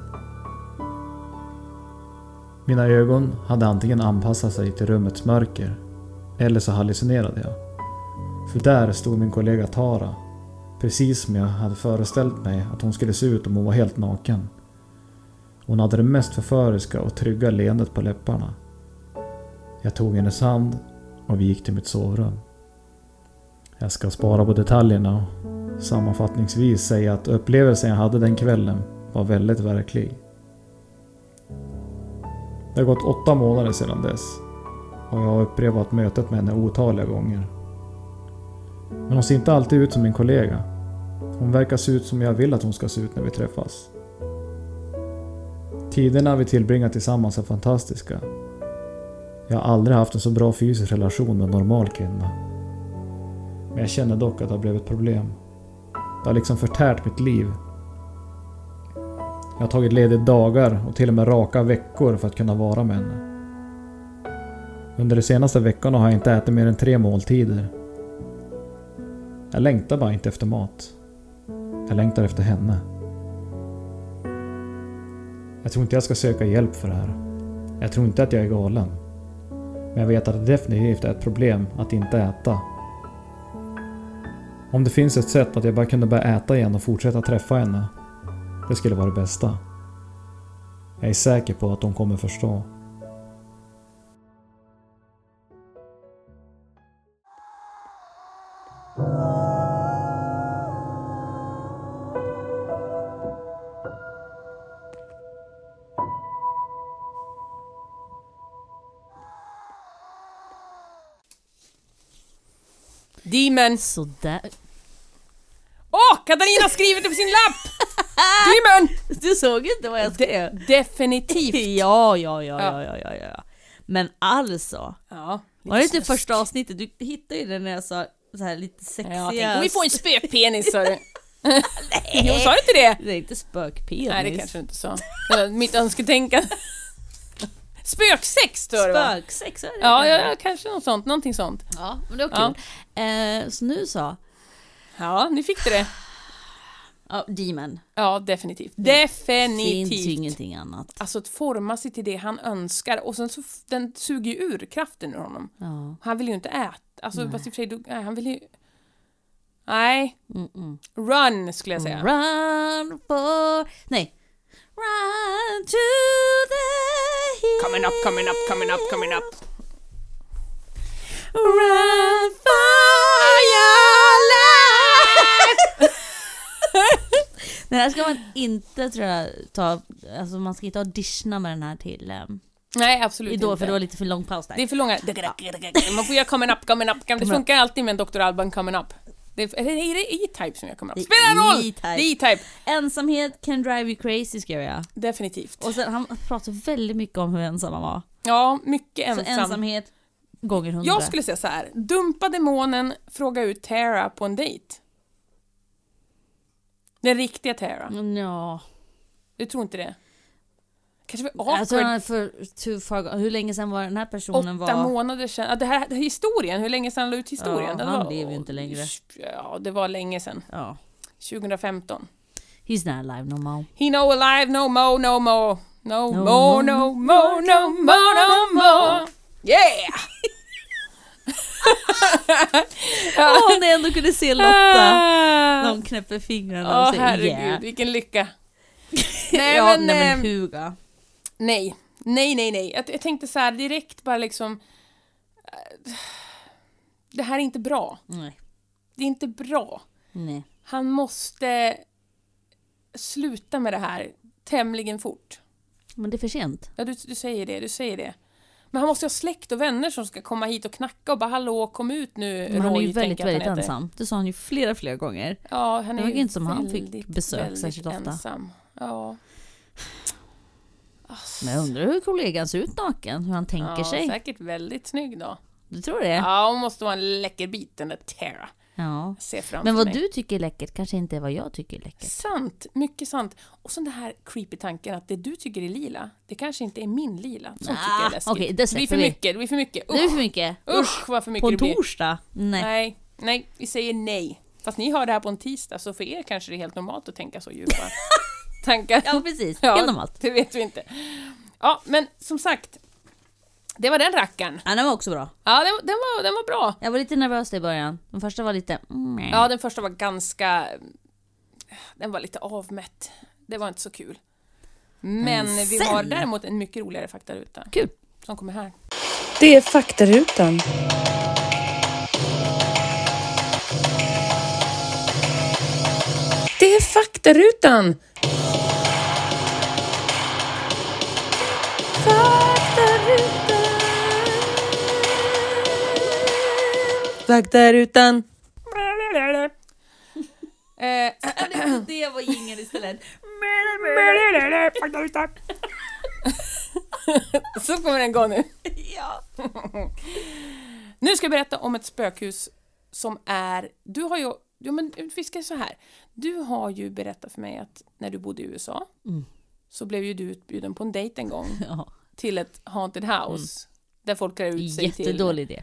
Mina ögon hade antingen anpassat sig till rummets mörker eller så hallucinerade jag. För där stod min kollega Tara. Precis som jag hade föreställt mig att hon skulle se ut om hon var helt naken. Hon hade det mest förföriska och trygga leendet på läpparna. Jag tog hennes hand och vi gick till mitt sovrum. Jag ska spara på detaljerna och sammanfattningsvis säga att upplevelsen jag hade den kvällen var väldigt verklig. Det har gått åtta månader sedan dess och jag har upprepat mötet med henne otaliga gånger. Men hon ser inte alltid ut som min kollega. Hon verkar se ut som jag vill att hon ska se ut när vi träffas. Tiderna vi tillbringar tillsammans är fantastiska. Jag har aldrig haft en så bra fysisk relation med en normal kvinna. Men jag känner dock att det har blivit problem. Det har liksom förtärt mitt liv. Jag har tagit ledigt dagar och till och med raka veckor för att kunna vara med henne. Under de senaste veckorna har jag inte ätit mer än tre måltider. Jag längtar bara inte efter mat. Jag längtar efter henne. Jag tror inte jag ska söka hjälp för det här. Jag tror inte att jag är galen. Men jag vet att det definitivt är ett problem att inte äta. Om det finns ett sätt att jag bara kunde börja äta igen och fortsätta träffa henne. Det skulle vara det bästa. Jag är säker på att hon kommer förstå. Demon! Sådär. Åh! Katarina har skrivit det på sin lapp! Demon! Du såg inte vad jag skrev? De- definitivt. Ja, ja, ja, ja, ja, ja, ja. Men alltså. Ja. Var det inte första avsnittet? Du hittade ju den när jag sa så här lite sexiga... Ja, tänk om vi får en spökpenis sa du. Jo, sa du inte det? Det är inte spökpenis. Nej, det kanske du inte sa. Mitt önsketänkande. Spöksex tror jag. Spöksex, är det Ja, ja, kanske? ja, kanske något sånt. Någonting sånt. ja, men det var Ja. kul. Eh, så nu så. Ja, ni fick det det. Ja, Demon. Ja, definitivt. Finns ju Definitivt. ingenting annat. Alltså att forma sig till det han önskar och sen så den suger ju ur kraften ur honom. Ja. Han vill ju inte äta. Alltså Nej. fast i och för sig, du- nej, han vill ju... Nej, Mm -mm. run skulle jag säga. Run for... Nej. Run to the hill. Coming up, coming up, coming up, coming up. Run for your life. Den här ska man inte tror jag ta, alltså man ska inte auditiona med den här till um, Nej, absolut Idol inte. för det var lite för lång paus där. Det är för långa... Man får göra coming up, coming up. Det funkar alltid med en Dr. Alban coming up. Det är, eller är det E-Type som up? Det är Spelar roll! E-Type. Det är E-Type. Ensamhet can drive you crazy skrev jag. Definitivt. Och sen han pratade väldigt mycket om hur ensam han var. Ja, mycket Så ensam. ensamhet gånger hundra. Jag skulle säga så här. dumpa demonen, fråga ut Tara på en dejt. Den riktiga Tara. Ja. Du tror inte det? Kanske awkward. Jag tror han är för too far, hur länge sedan var den här personen Åtta var... månader sedan. Ja, det här det här historien, hur länge sedan han la ut historien? Ja, han var- lever ju inte längre. Ja, det var länge sedan. Ja. 2015. He's not alive no more. He no alive no more, no more. No, No more, no more, no more, no more. Yeah! Åh, när jag ändå kunde se Lotta. Ah. När hon knäpper fingrarna Åh och säger herregud, yeah. vilken lycka. nej, ja, men, nej men ehm, Huga. Nej, nej, nej, nej. Jag, jag tänkte så här direkt bara liksom... eh, Det här är inte bra. Nej. Det är inte bra. Nej. Han måste sluta med det här tämligen fort. Men det är för sent. Ja, du, du säger det, du säger det. Men han måste ha släkt och vänner som ska komma hit och knacka och bara hallå, kom ut nu Men han är ju väldigt, väldigt heter. ensam. Det sa han ju flera, flera gånger. Ja, han Det är var ju inte som han fick väldigt, besök väldigt särskilt ofta. Ensam. Ja. Alltså, Men jag undrar hur kollegan ser ut naken, hur han tänker ja, sig. Säkert väldigt snygg då. Du tror det? Ja, hon måste vara en läcker bit den där Tara. Ja. Men vad mig. du tycker är läckert kanske inte är vad jag tycker är läckert. Sant, mycket sant. Och så den här creepy tanken att det du tycker är lila, det kanske inte är min lila. Sånt tycker jag är läskigt. okej, det blir släpper för vi. mycket, det blir för mycket. Det är för Usch, mycket. usch vad för mycket På en det blir. torsdag? Nej. Nej, nej, vi säger nej. Fast ni har det här på en tisdag, så för er kanske det är helt normalt att tänka så djupa tankar. Ja precis, Ja. helt normalt. Det vet vi inte. Ja, men som sagt. Det var den rackaren. Ja, den var också bra. Ja, den, den, var, den var bra. Jag var lite nervös i början. Den första var lite... Mm. Ja, den första var ganska... Den var lite avmätt. Det var inte så kul. Men, Men vi har däremot en mycket roligare faktaruta. Kul. Som kommer här. Det är faktarutan. Det är faktarutan! Faktarutan. Eh, Det var ingen istället. Så kommer den gå nu. Ja. Nu ska jag berätta om ett spökhus som är... Du har ju... Ja, men vi ska så här. Du har ju berättat för mig att när du bodde i USA Mm. så blev ju du utbjuden på en dejt en gång ja. till ett haunted house. Där folk klär ut sig till... Jättedålig idé.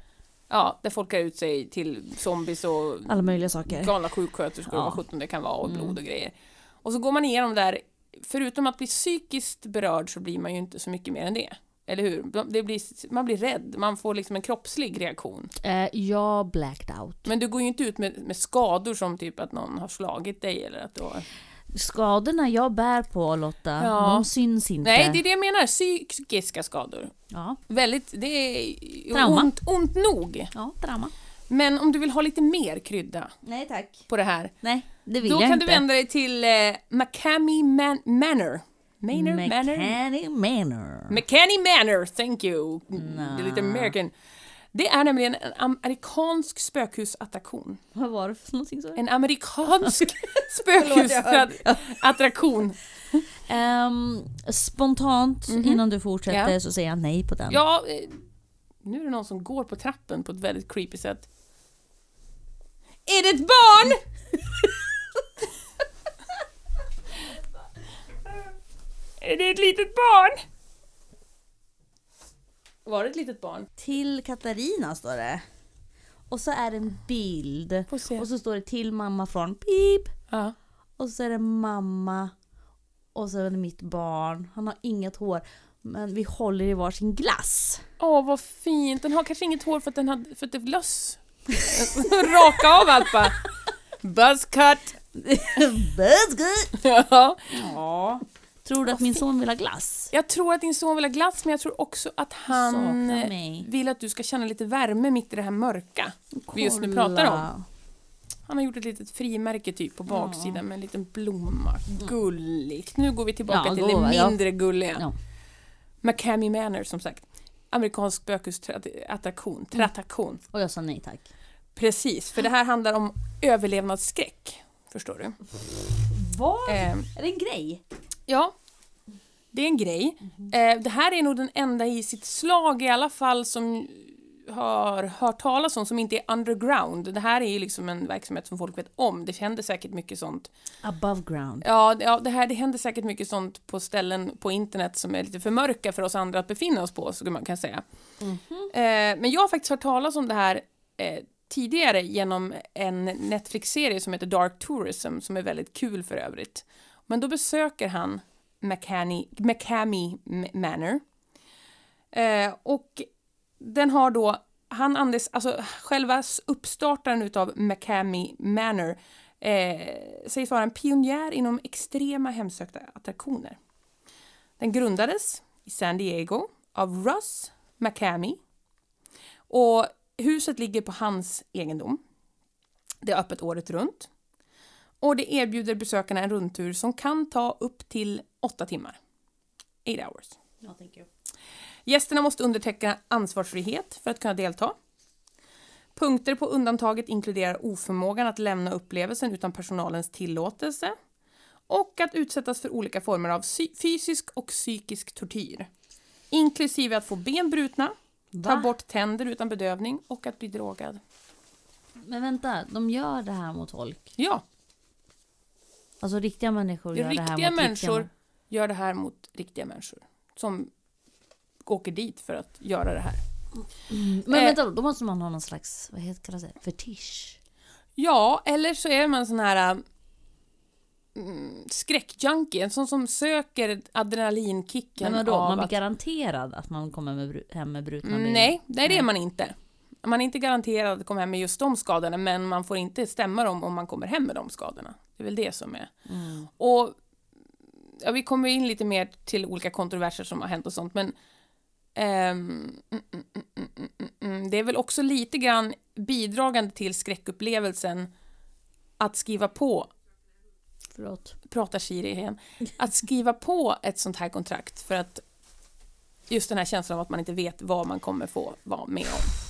Ja, där folk klär ut sig till zombies och Alla möjliga saker. galna sjuksköterskor och Ja. vad sjutton det kan vara och Mm. blod och grejer. Och så går man igenom där, förutom att bli psykiskt berörd så blir man ju inte så mycket mer än det. Eller hur? Det blir, man blir rädd, man får liksom en kroppslig reaktion. Eh, jag blacked out. Men du går ju inte ut med, med skador som typ att någon har slagit dig eller att du har... Skadorna jag bär på Lotta, Ja. de syns inte. Nej, det är det jag menar. Psykiska skador. Ja, Väldigt, det är Trauma. ont, ont nog. ja drama. Men om du vill ha lite mer krydda Nej tack. på det här, Nej, det vill då jag kan inte. du vända dig till eh, McCamey Man- Manor. Manor? Manor? McCanny Manor. McCanny Manor, thank you. Mm, Det är lite. American. Det är nämligen en amerikansk spökhusattraktion. Vad var det för någonting så? En amerikansk spökhusattraktion. Ehm, spontant, Mhm. innan du fortsätter, Ja. så säger jag nej på den. Ja, eh, nu är det någon som går på trappen på ett väldigt creepy sätt. Är det ett barn? är det ett litet barn? Var det ett litet barn? Till Katarina står det. Och så är det en bild. Och så står det till mamma från pip. Ja. Och så är det mamma. Och så är det mitt barn. Han har inget hår. Men vi håller i varsin glass. Åh, vad fint. Den har kanske inget hår för att, den hade, för att det är löss. Raka av allt bara. Buzzcut. Buzzgut! Ja. Ja. Tror du att min son vill ha glass? Jag tror att din son vill ha glass, men jag tror också att han vill att du ska känna lite värme mitt i det här mörka vi just nu pratar om. Han har gjort ett litet frimärke typ på baksidan med en liten blomma. Gulligt. Nu går vi tillbaka Ja, till det ja. mindre gulliga. Ja. McCamey Manor som sagt. Amerikansk spökhusattraktion. Trattaktion. Och jag sa nej tack. Precis, för det här handlar om överlevnadsskräck. Förstår du? Vad? Eh, Är det en grej? Ja, det är en grej. Eh, det här är nog den enda i sitt slag i alla fall som har hört talas om, som inte är underground. Det här är ju liksom en verksamhet som folk vet om. Det händer säkert mycket sånt. Above ground. Ja, det- ja det, här, det händer säkert mycket sånt på ställen på internet som är lite för mörka för oss andra att befinna oss på, så man kan säga. Eh, men jag har faktiskt hört talas om det här eh, tidigare genom en Netflix-serie som heter Dark Tourism, som är väldigt kul för övrigt. Men då besöker han McCammy Manor. Eh, och den har då, han andes, alltså själva uppstartaren utav McCammy Manor eh, sägs vara en pionjär inom extrema hemsökta attraktioner. Den grundades i San Diego av Russ McCammy och huset ligger på hans egendom. Det är öppet året runt och det erbjuder besökarna en rundtur som kan ta upp till åtta timmar. Eight hours. Ja, thank you. Gästerna måste underteckna ansvarsfrihet för att kunna delta. Punkter på undantaget inkluderar oförmågan att lämna upplevelsen utan personalens tillåtelse och att utsättas för olika former av fysisk och psykisk tortyr. Inklusive att få ben brutna, ta Va? bort tänder utan bedövning och att bli drogad. Men vänta, de gör det här mot folk? Ja, Alltså riktiga människor gör det här riktiga mot människor riktiga gör det här mot riktiga människor som åker dit för att göra det här. Men Eh. vänta, då måste man ha någon slags, vad heter det, fetisch? Ja, eller så är man sån här mm, skräckjunkie, en sån som söker adrenalinkicken Men vadå, av man blir att... garanterad att man kommer med hem med brutna ben? Mm, Nej, det är man inte. Man är inte garanterad att komma hem med just de skadorna, men man får inte stämma dem om man kommer hem med de skadorna. Det är väl det som är. Mm. Och ja, vi kommer in lite mer till olika kontroverser som har hänt och sånt, men mm, mm, mm, mm, mm, det är väl också lite grann bidragande till skräckupplevelsen att skriva på Förlåt. pratar Siri igen, att skriva på ett sånt här kontrakt för att just den här känslan av att man inte vet vad man kommer få vara med om.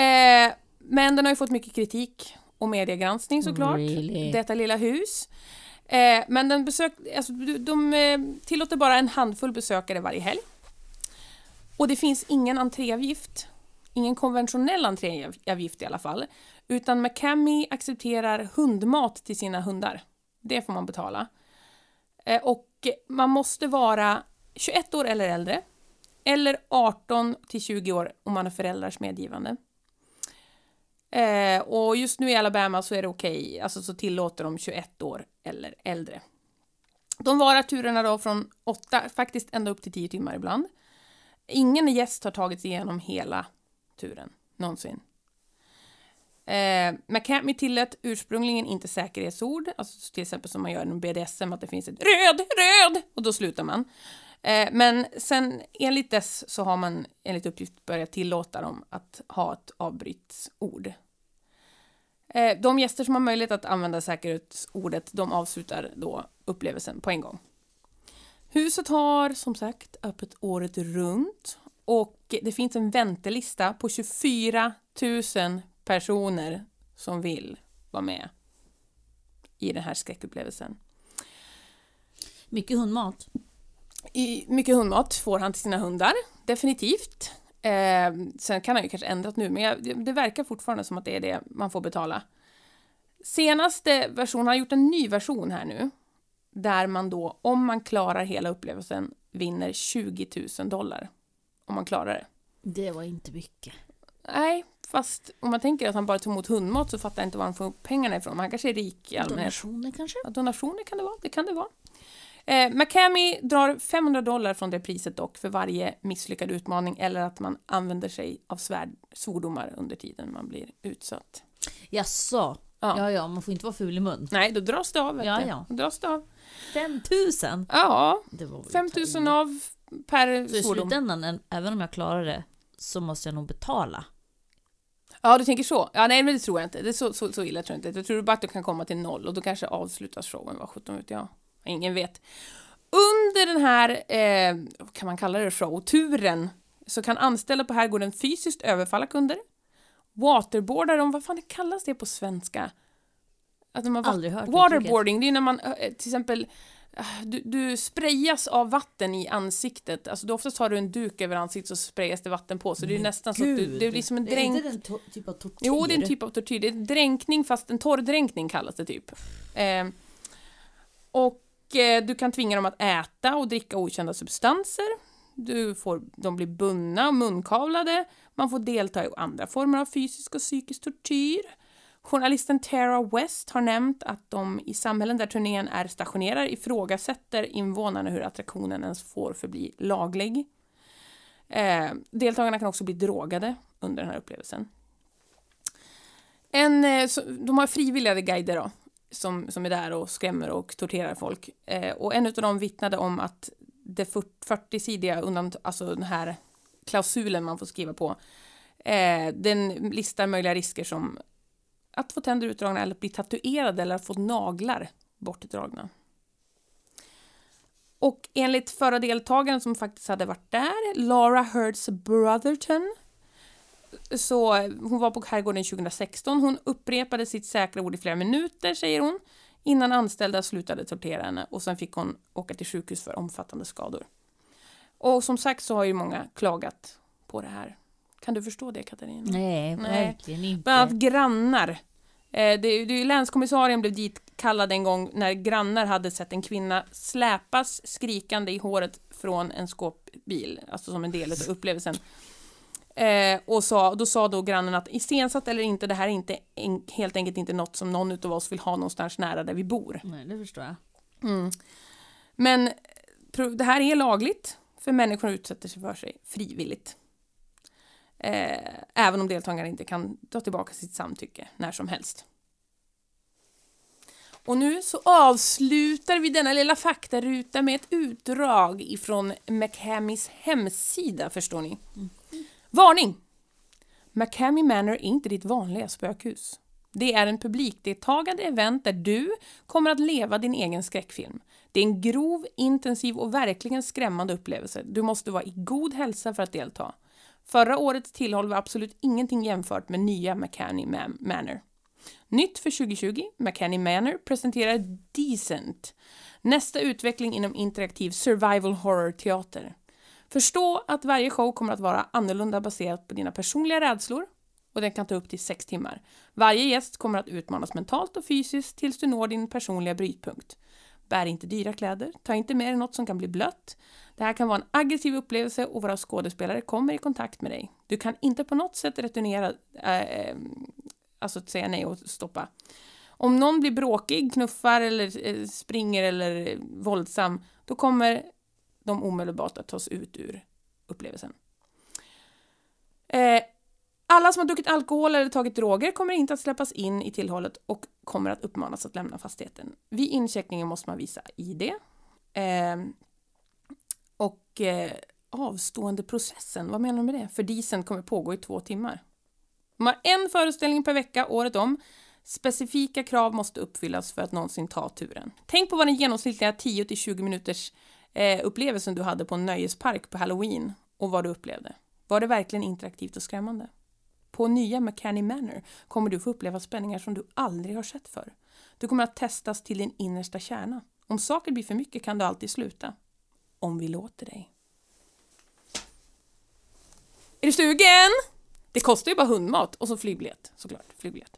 Eh, men den har ju fått mycket kritik och mediegranskning såklart. Really? Detta lilla hus. Eh, men den besök, alltså, de, de eh, tillåter bara en handfull besökare varje helg. Och det finns ingen entréavgift. Ingen konventionell entréavgift i alla fall. Utan McCamey accepterar hundmat till sina hundar. Det får man betala. Eh, och man måste vara 21 år eller äldre. Eller 18 till 20 år om man har föräldrars medgivande. Eh, och just nu i Alabama så är det okej, alltså så tillåter de 21 år eller äldre. De varar turerna då från 8, faktiskt ända upp till 10 timmar ibland. Ingen gäst har tagit igenom hela turen, någonsin. Eh, McCamey tillät ursprungligen inte säkerhetsord, alltså till exempel som man gör inom BDSM, att det finns ett röd, röd, och då slutar man. Eh, men sen enligt dess så har man enligt uppgift börjat tillåta dem att ha ett avbrytsord. Eh, de gäster som har möjlighet att använda säkerhetsordet, de avslutar då upplevelsen på en gång. Huset har som sagt öppet året runt och det finns en väntelista på 24 000 personer som vill vara med i den här skräckupplevelsen. Mycket hundmat. I, mycket hundmat får han till sina hundar, definitivt. Eh, sen kan han ju kanske ändrat nu, men jag, det, det verkar fortfarande som att det är det man får betala. Senaste versionen, han har gjort en ny version här nu, där man då, om man klarar hela upplevelsen, vinner 20 000 dollar. Om man klarar det. Det var inte mycket. Nej, fast om man tänker att han bara tog emot hundmat så fattar jag inte var han får pengarna ifrån. Han kanske är rik i allmänhet. Donationer kanske? Ja, donationer kan det vara. Det kan det vara. Eh, McCamey drar 500 dollar från det priset dock för varje misslyckad utmaning eller att man använder sig av svärd, svordomar under tiden man blir utsatt. Jaså? Ja. Ja, ja, man får inte vara ful i mun. Nej, då dras det av. Ja, ja. Då dras det av. 5000? Ja, Det var väl 5000 ta i. av per Så i svordom. slutändan, en- även om jag klarar det, så måste jag nog betala. Ja, du tänker så. Ja, nej, men det tror jag inte. Det är så, så, så illa tror jag inte. Jag tror bara att du kan komma till noll och då kanske avslutas showen. Vad sjutton vet jag. Ingen vet. Under den här, eh, vad kan man kalla det, showturen så kan anställda på herrgården fysiskt överfalla kunder. Waterboarda dem, vad fan kallas det på svenska? Att man Aldrig hört. Waterboarding, det är när man eh, till exempel eh, du, du sprayas av vatten i ansiktet. Alltså du oftast har du en duk över ansiktet så sprayas det vatten på. Så det är nästan så att du, det är liksom en dränk... det en to- typ av tortyr? Jo, det är en typ av tortyr. Det är en dränkning fast en torrdränkning kallas det typ. Eh, och eh, Eh, du kan tvinga dem att äta och dricka okända substanser. Du får, de blir bundna och munkavlade. Man får delta i andra former av fysisk och psykisk tortyr. Journalisten Tara West har nämnt att de i samhällen där turnén är stationerad ifrågasätter invånarna hur attraktionen ens får förbli laglig. Eh, deltagarna kan också bli drogade under den här upplevelsen. En, eh, så, de har frivilliga guider då, som, som är där och skrämmer och torterar folk. Eh, och en av dem vittnade om att det 40-sidiga undan, alltså den här klausulen man får skriva på, eh, den listar möjliga risker som att få tänder utdragna eller bli tatuerad eller att få naglar bortdragna. Och enligt förra deltagaren som faktiskt hade varit där, Laura Hertz Brotherton, så hon var på herrgården 2016. Hon upprepade sitt säkra ord i flera minuter, säger hon, innan anställda slutade tortera henne och sen fick hon åka till sjukhus för omfattande skador. Och som sagt så har ju många klagat på det här. Kan du förstå det Katarina? Nej, Nej. verkligen inte. Bland annat grannar. Eh, det, det, länskommissarien blev dit kallad en gång när grannar hade sett en kvinna släpas skrikande i håret från en skåpbil, alltså som en del av upplevelsen. Eh, och sa, då sa då grannen att iscensatt eller inte, det här är inte, en, helt enkelt inte något som någon av oss vill ha någonstans nära där vi bor. Nej, det förstår jag. Men pro- det här är lagligt, för människor utsätter sig för sig frivilligt. Eh, även om deltagarna inte kan ta tillbaka sitt samtycke när som helst. Och nu så avslutar vi denna lilla faktaruta med ett utdrag ifrån McCammys hemsida, förstår ni. Varning! McCammy Manor är inte ditt vanliga spökhus. Det är en publikdeltagande event där du kommer att leva din egen skräckfilm. Det är en grov, intensiv och verkligen skrämmande upplevelse. Du måste vara i god hälsa för att delta. Förra årets tillhåll var absolut ingenting jämfört med nya McCanny Manor. Nytt för 2020, McCanny Manor presenterar Decent, nästa utveckling inom interaktiv survival horror-teater. Förstå att varje show kommer att vara annorlunda baserat på dina personliga rädslor och den kan ta upp till sex timmar. Varje gäst kommer att utmanas mentalt och fysiskt tills du når din personliga brytpunkt. Bär inte dyra kläder, ta inte med dig något som kan bli blött. Det här kan vara en aggressiv upplevelse och våra skådespelare kommer i kontakt med dig. Du kan inte på något sätt returnera, äh, alltså att säga nej och stoppa. Om någon blir bråkig, knuffar eller eh, springer eller eh, våldsam, då kommer de omedelbart att tas ut ur upplevelsen. Eh, alla som har druckit alkohol eller tagit droger kommer inte att släppas in i tillhållet och kommer att uppmanas att lämna fastigheten. Vid incheckningen måste man visa ID. Eh, och eh, avståendeprocessen, vad menar du med det? För disen kommer pågå i två timmar. De har en föreställning per vecka året om. Specifika krav måste uppfyllas för att någonsin ta turen. Tänk på vad den genomsnittliga 10 till 20 minuters eh, upplevelsen du hade på en nöjespark på halloween och vad du upplevde. Var det verkligen interaktivt och skrämmande? På nya McCanny Manor kommer du få uppleva spänningar som du aldrig har sett förr. Du kommer att testas till din innersta kärna. Om saker blir för mycket kan du alltid sluta. Om vi låter dig. Är du sugen? Det kostar ju bara hundmat och så flygbiljett såklart. Flygbiljett.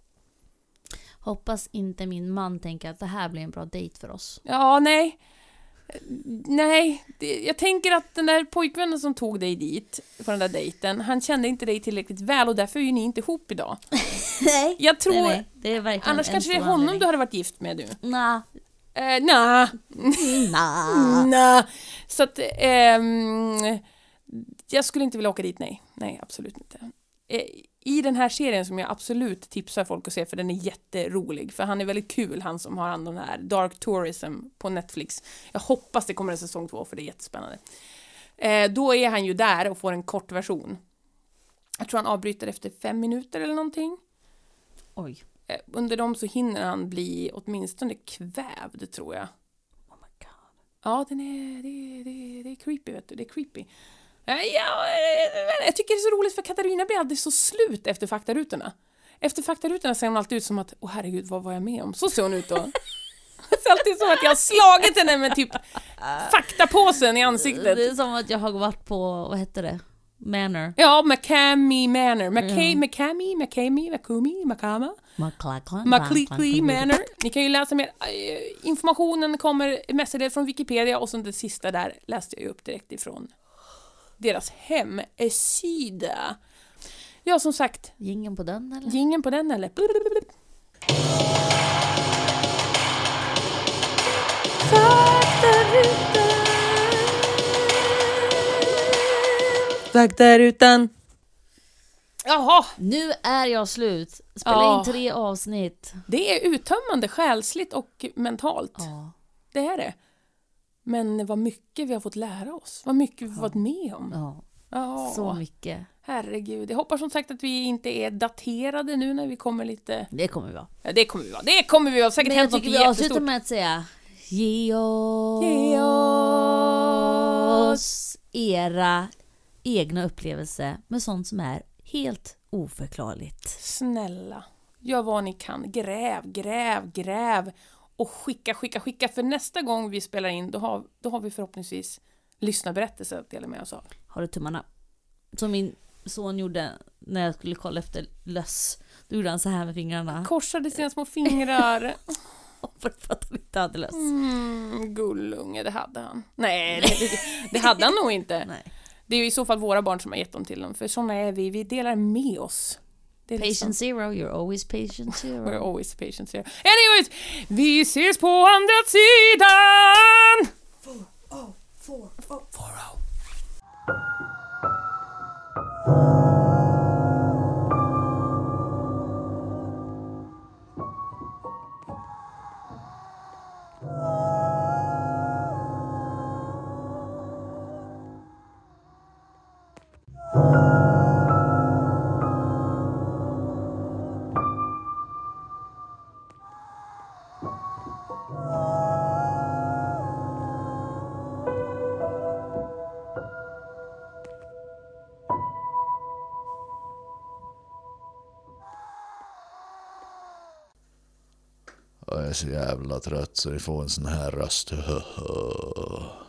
Hoppas inte min man tänker att det här blir en bra dejt för oss. Ja, nej. Nej, det, jag tänker att den där pojkvännen som tog dig dit på den där dejten, han kände inte dig tillräckligt väl och därför är ju ni inte ihop idag. nej, Jag tror, nej, nej, det är verkligen annars kanske det är honom anledning. du hade varit gift med du. Nah. Eh, nah. Nah. nah. Så att, ehm, jag skulle inte vilja åka dit, nej. Nej, absolut inte. Eh, I den här serien som jag absolut tipsar folk att se, för den är jätterolig, för han är väldigt kul, han som har hand om den här Dark Tourism på Netflix. Jag hoppas det kommer en säsong två, för det är jättespännande. Eh, då är han ju där och får en kort version. Jag tror han avbryter efter fem minuter eller någonting. Oj. Eh, under dem så hinner han bli åtminstone kvävd, tror jag. Oh my god. Ja, den är, det, är- det, är- det är creepy, vet du. Det är creepy. Eh, Ja, eh, jag tycker det är så roligt för Katarina blir alltid så slut efter faktarutorna. Efter faktarutorna ser hon alltid ut som att, åh herregud, vad var jag med om? Så ser hon ut då. Det ser alltid som att jag har slagit henne med typ faktapåsen i ansiktet. Det är som att jag har varit på, vad hette det? Manor. Ja, McCamey Manor. McKay, Ja. McCamey, McCamey, McCumey, McCama. McClickly Manor. Ni kan ju läsa mer. Eh, Informationen kommer mestadels från Wikipedia och sen det sista där läste jag ju upp direkt ifrån deras hemsida. Ja, som sagt, Gingen på den eller? gingen på den eller? Faktarutan. Jaha, Nu är jag slut. Spela Ja. in tre avsnitt. det är uttömmande själsligt och mentalt. Ja. Det är det. Men vad mycket vi har fått lära oss. Vad mycket vi har varit med om. ja. Ja, Så mycket. herregud. Jag hoppas som sagt att vi inte är daterade nu när vi kommer lite... Det kommer vi vara. Ja, det kommer vi vara. Det kommer vi vara. Säkert Men jag tycker vi avslutar med att säga Ge oss, Ge oss era egna upplevelser med sånt som är helt oförklarligt. Snälla, gör vad ni kan. Gräv, gräv, gräv. Och skicka, skicka, skicka. För nästa gång vi spelar in, då har, då har vi förhoppningsvis lyssnarberättelser att dela med oss av. Har du tummarna? Som min son gjorde när jag skulle kolla efter löss. Då gjorde han så här med fingrarna. Korsade sina små fingrar. För att han inte hade löss. Mm, gullunge, det hade han. Nej, det, det, hade han nog inte. Nej. Det är ju i så fall våra barn som har gett dem till dem, för såna är vi. Vi delar med oss. Det är liksom- Patient zero, you're always patient We're zero. always patients here. Anyways, vi ses på andra sidan! Four, oh. Jag är så jävla trött så ni får en sån här röst.